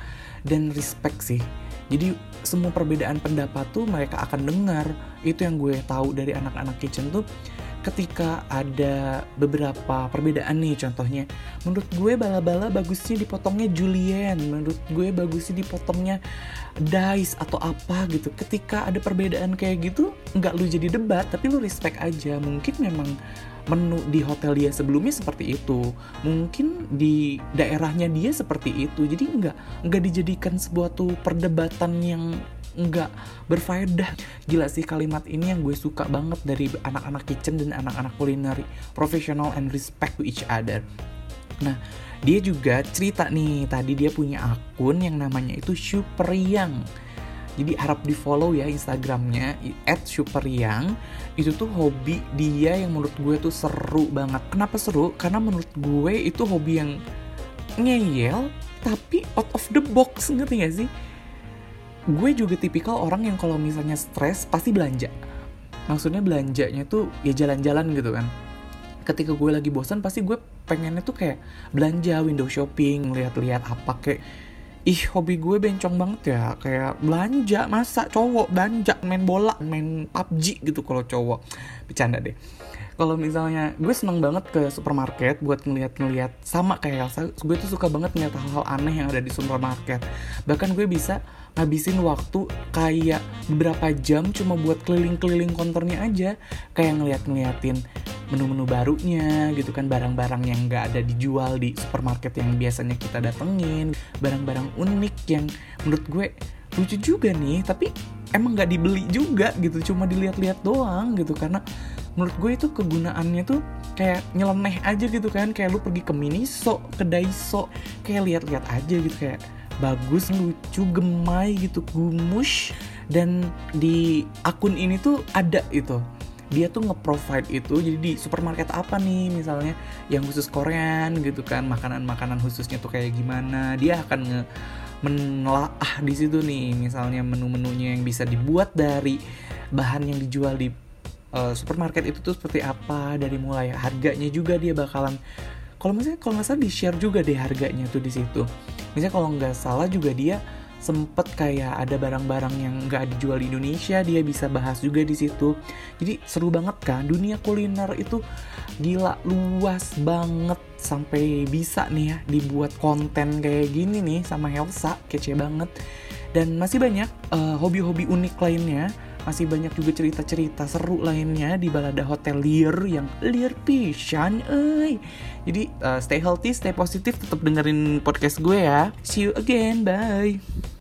Dan respect sih. Jadi semua perbedaan pendapat tuh mereka akan dengar. Itu yang gue tahu dari anak-anak kitchen tuh ketika ada beberapa perbedaan nih contohnya menurut gue bala-bala bagusnya dipotongnya julienne menurut gue bagusnya dipotongnya dice atau apa gitu. Ketika ada perbedaan kayak gitu nggak lu jadi debat tapi lu respect aja. Mungkin memang menu di hotel dia sebelumnya seperti itu. Mungkin di daerahnya dia seperti itu. Jadi nggak nggak dijadikan sebuah tuh perdebatan yang nggak berfaedah. Gila sih kalimat ini yang gue suka banget dari anak-anak kitchen dan anak-anak kulineri. Professional and respect to each other. Nah dia juga cerita nih tadi dia punya akun yang namanya itu Superyang. Jadi harap di follow ya instagramnya at Superyang. Itu tuh hobi dia yang menurut gue tuh seru banget. Kenapa seru? Karena menurut gue itu hobi yang ngeyel tapi out of the box. Ngerti gak sih gue juga tipikal orang yang kalau misalnya stres pasti belanja. Maksudnya belanjanya tuh ya jalan-jalan gitu kan. Ketika gue lagi bosan pasti gue pengennya tuh kayak belanja window shopping lihat-lihat apa kayak ih hobi gue bencong banget ya. Kayak belanja masa cowok belanja main bola main PUBG gitu kalau cowok. Bercanda deh kalau misalnya gue seneng banget ke supermarket buat ngeliat-ngeliat sama kayak Elsa gue tuh suka banget ngeliat hal-hal aneh yang ada di supermarket. Bahkan gue bisa ngabisin waktu kayak beberapa jam cuma buat keliling-keliling konternya aja. Kayak ngeliat-ngeliatin menu-menu barunya gitu kan barang-barang yang nggak ada dijual di supermarket yang biasanya kita datengin barang-barang unik yang menurut gue lucu juga nih tapi emang nggak dibeli juga gitu cuma dilihat-lihat doang gitu. Karena menurut gue itu kegunaannya tuh kayak nyeleneh aja gitu kan. Kayak lu pergi ke Miniso ke Daiso kayak lihat-lihat aja gitu kayak bagus lucu gemai gitu gumus. Dan di akun ini tuh ada itu. Dia tuh nge-provide itu jadi di supermarket apa nih misalnya yang khusus Korean gitu kan makanan-makanan khususnya tuh kayak gimana. Dia akan nge menelaah di situ nih misalnya menu-menunya yang bisa dibuat dari bahan yang dijual di uh, supermarket itu tuh seperti apa dari mulai harganya juga dia bakalan kalau misalnya kalau nggak salah di share juga deh harganya tuh di situ. Misalnya kalau nggak salah juga dia sempet kayak ada barang-barang yang nggak dijual di Indonesia dia bisa bahas juga di situ. Jadi seru banget kan? Dunia kuliner itu gila luas banget sampai bisa nih ya dibuat konten kayak gini nih sama Helsa kece banget. Dan masih banyak uh, hobi-hobi unik lainnya masih banyak juga cerita-cerita seru lainnya di balada hotelier yang liar pisan euy. Jadi uh, stay healthy, stay positif, tetap dengerin podcast gue ya. See you again, bye.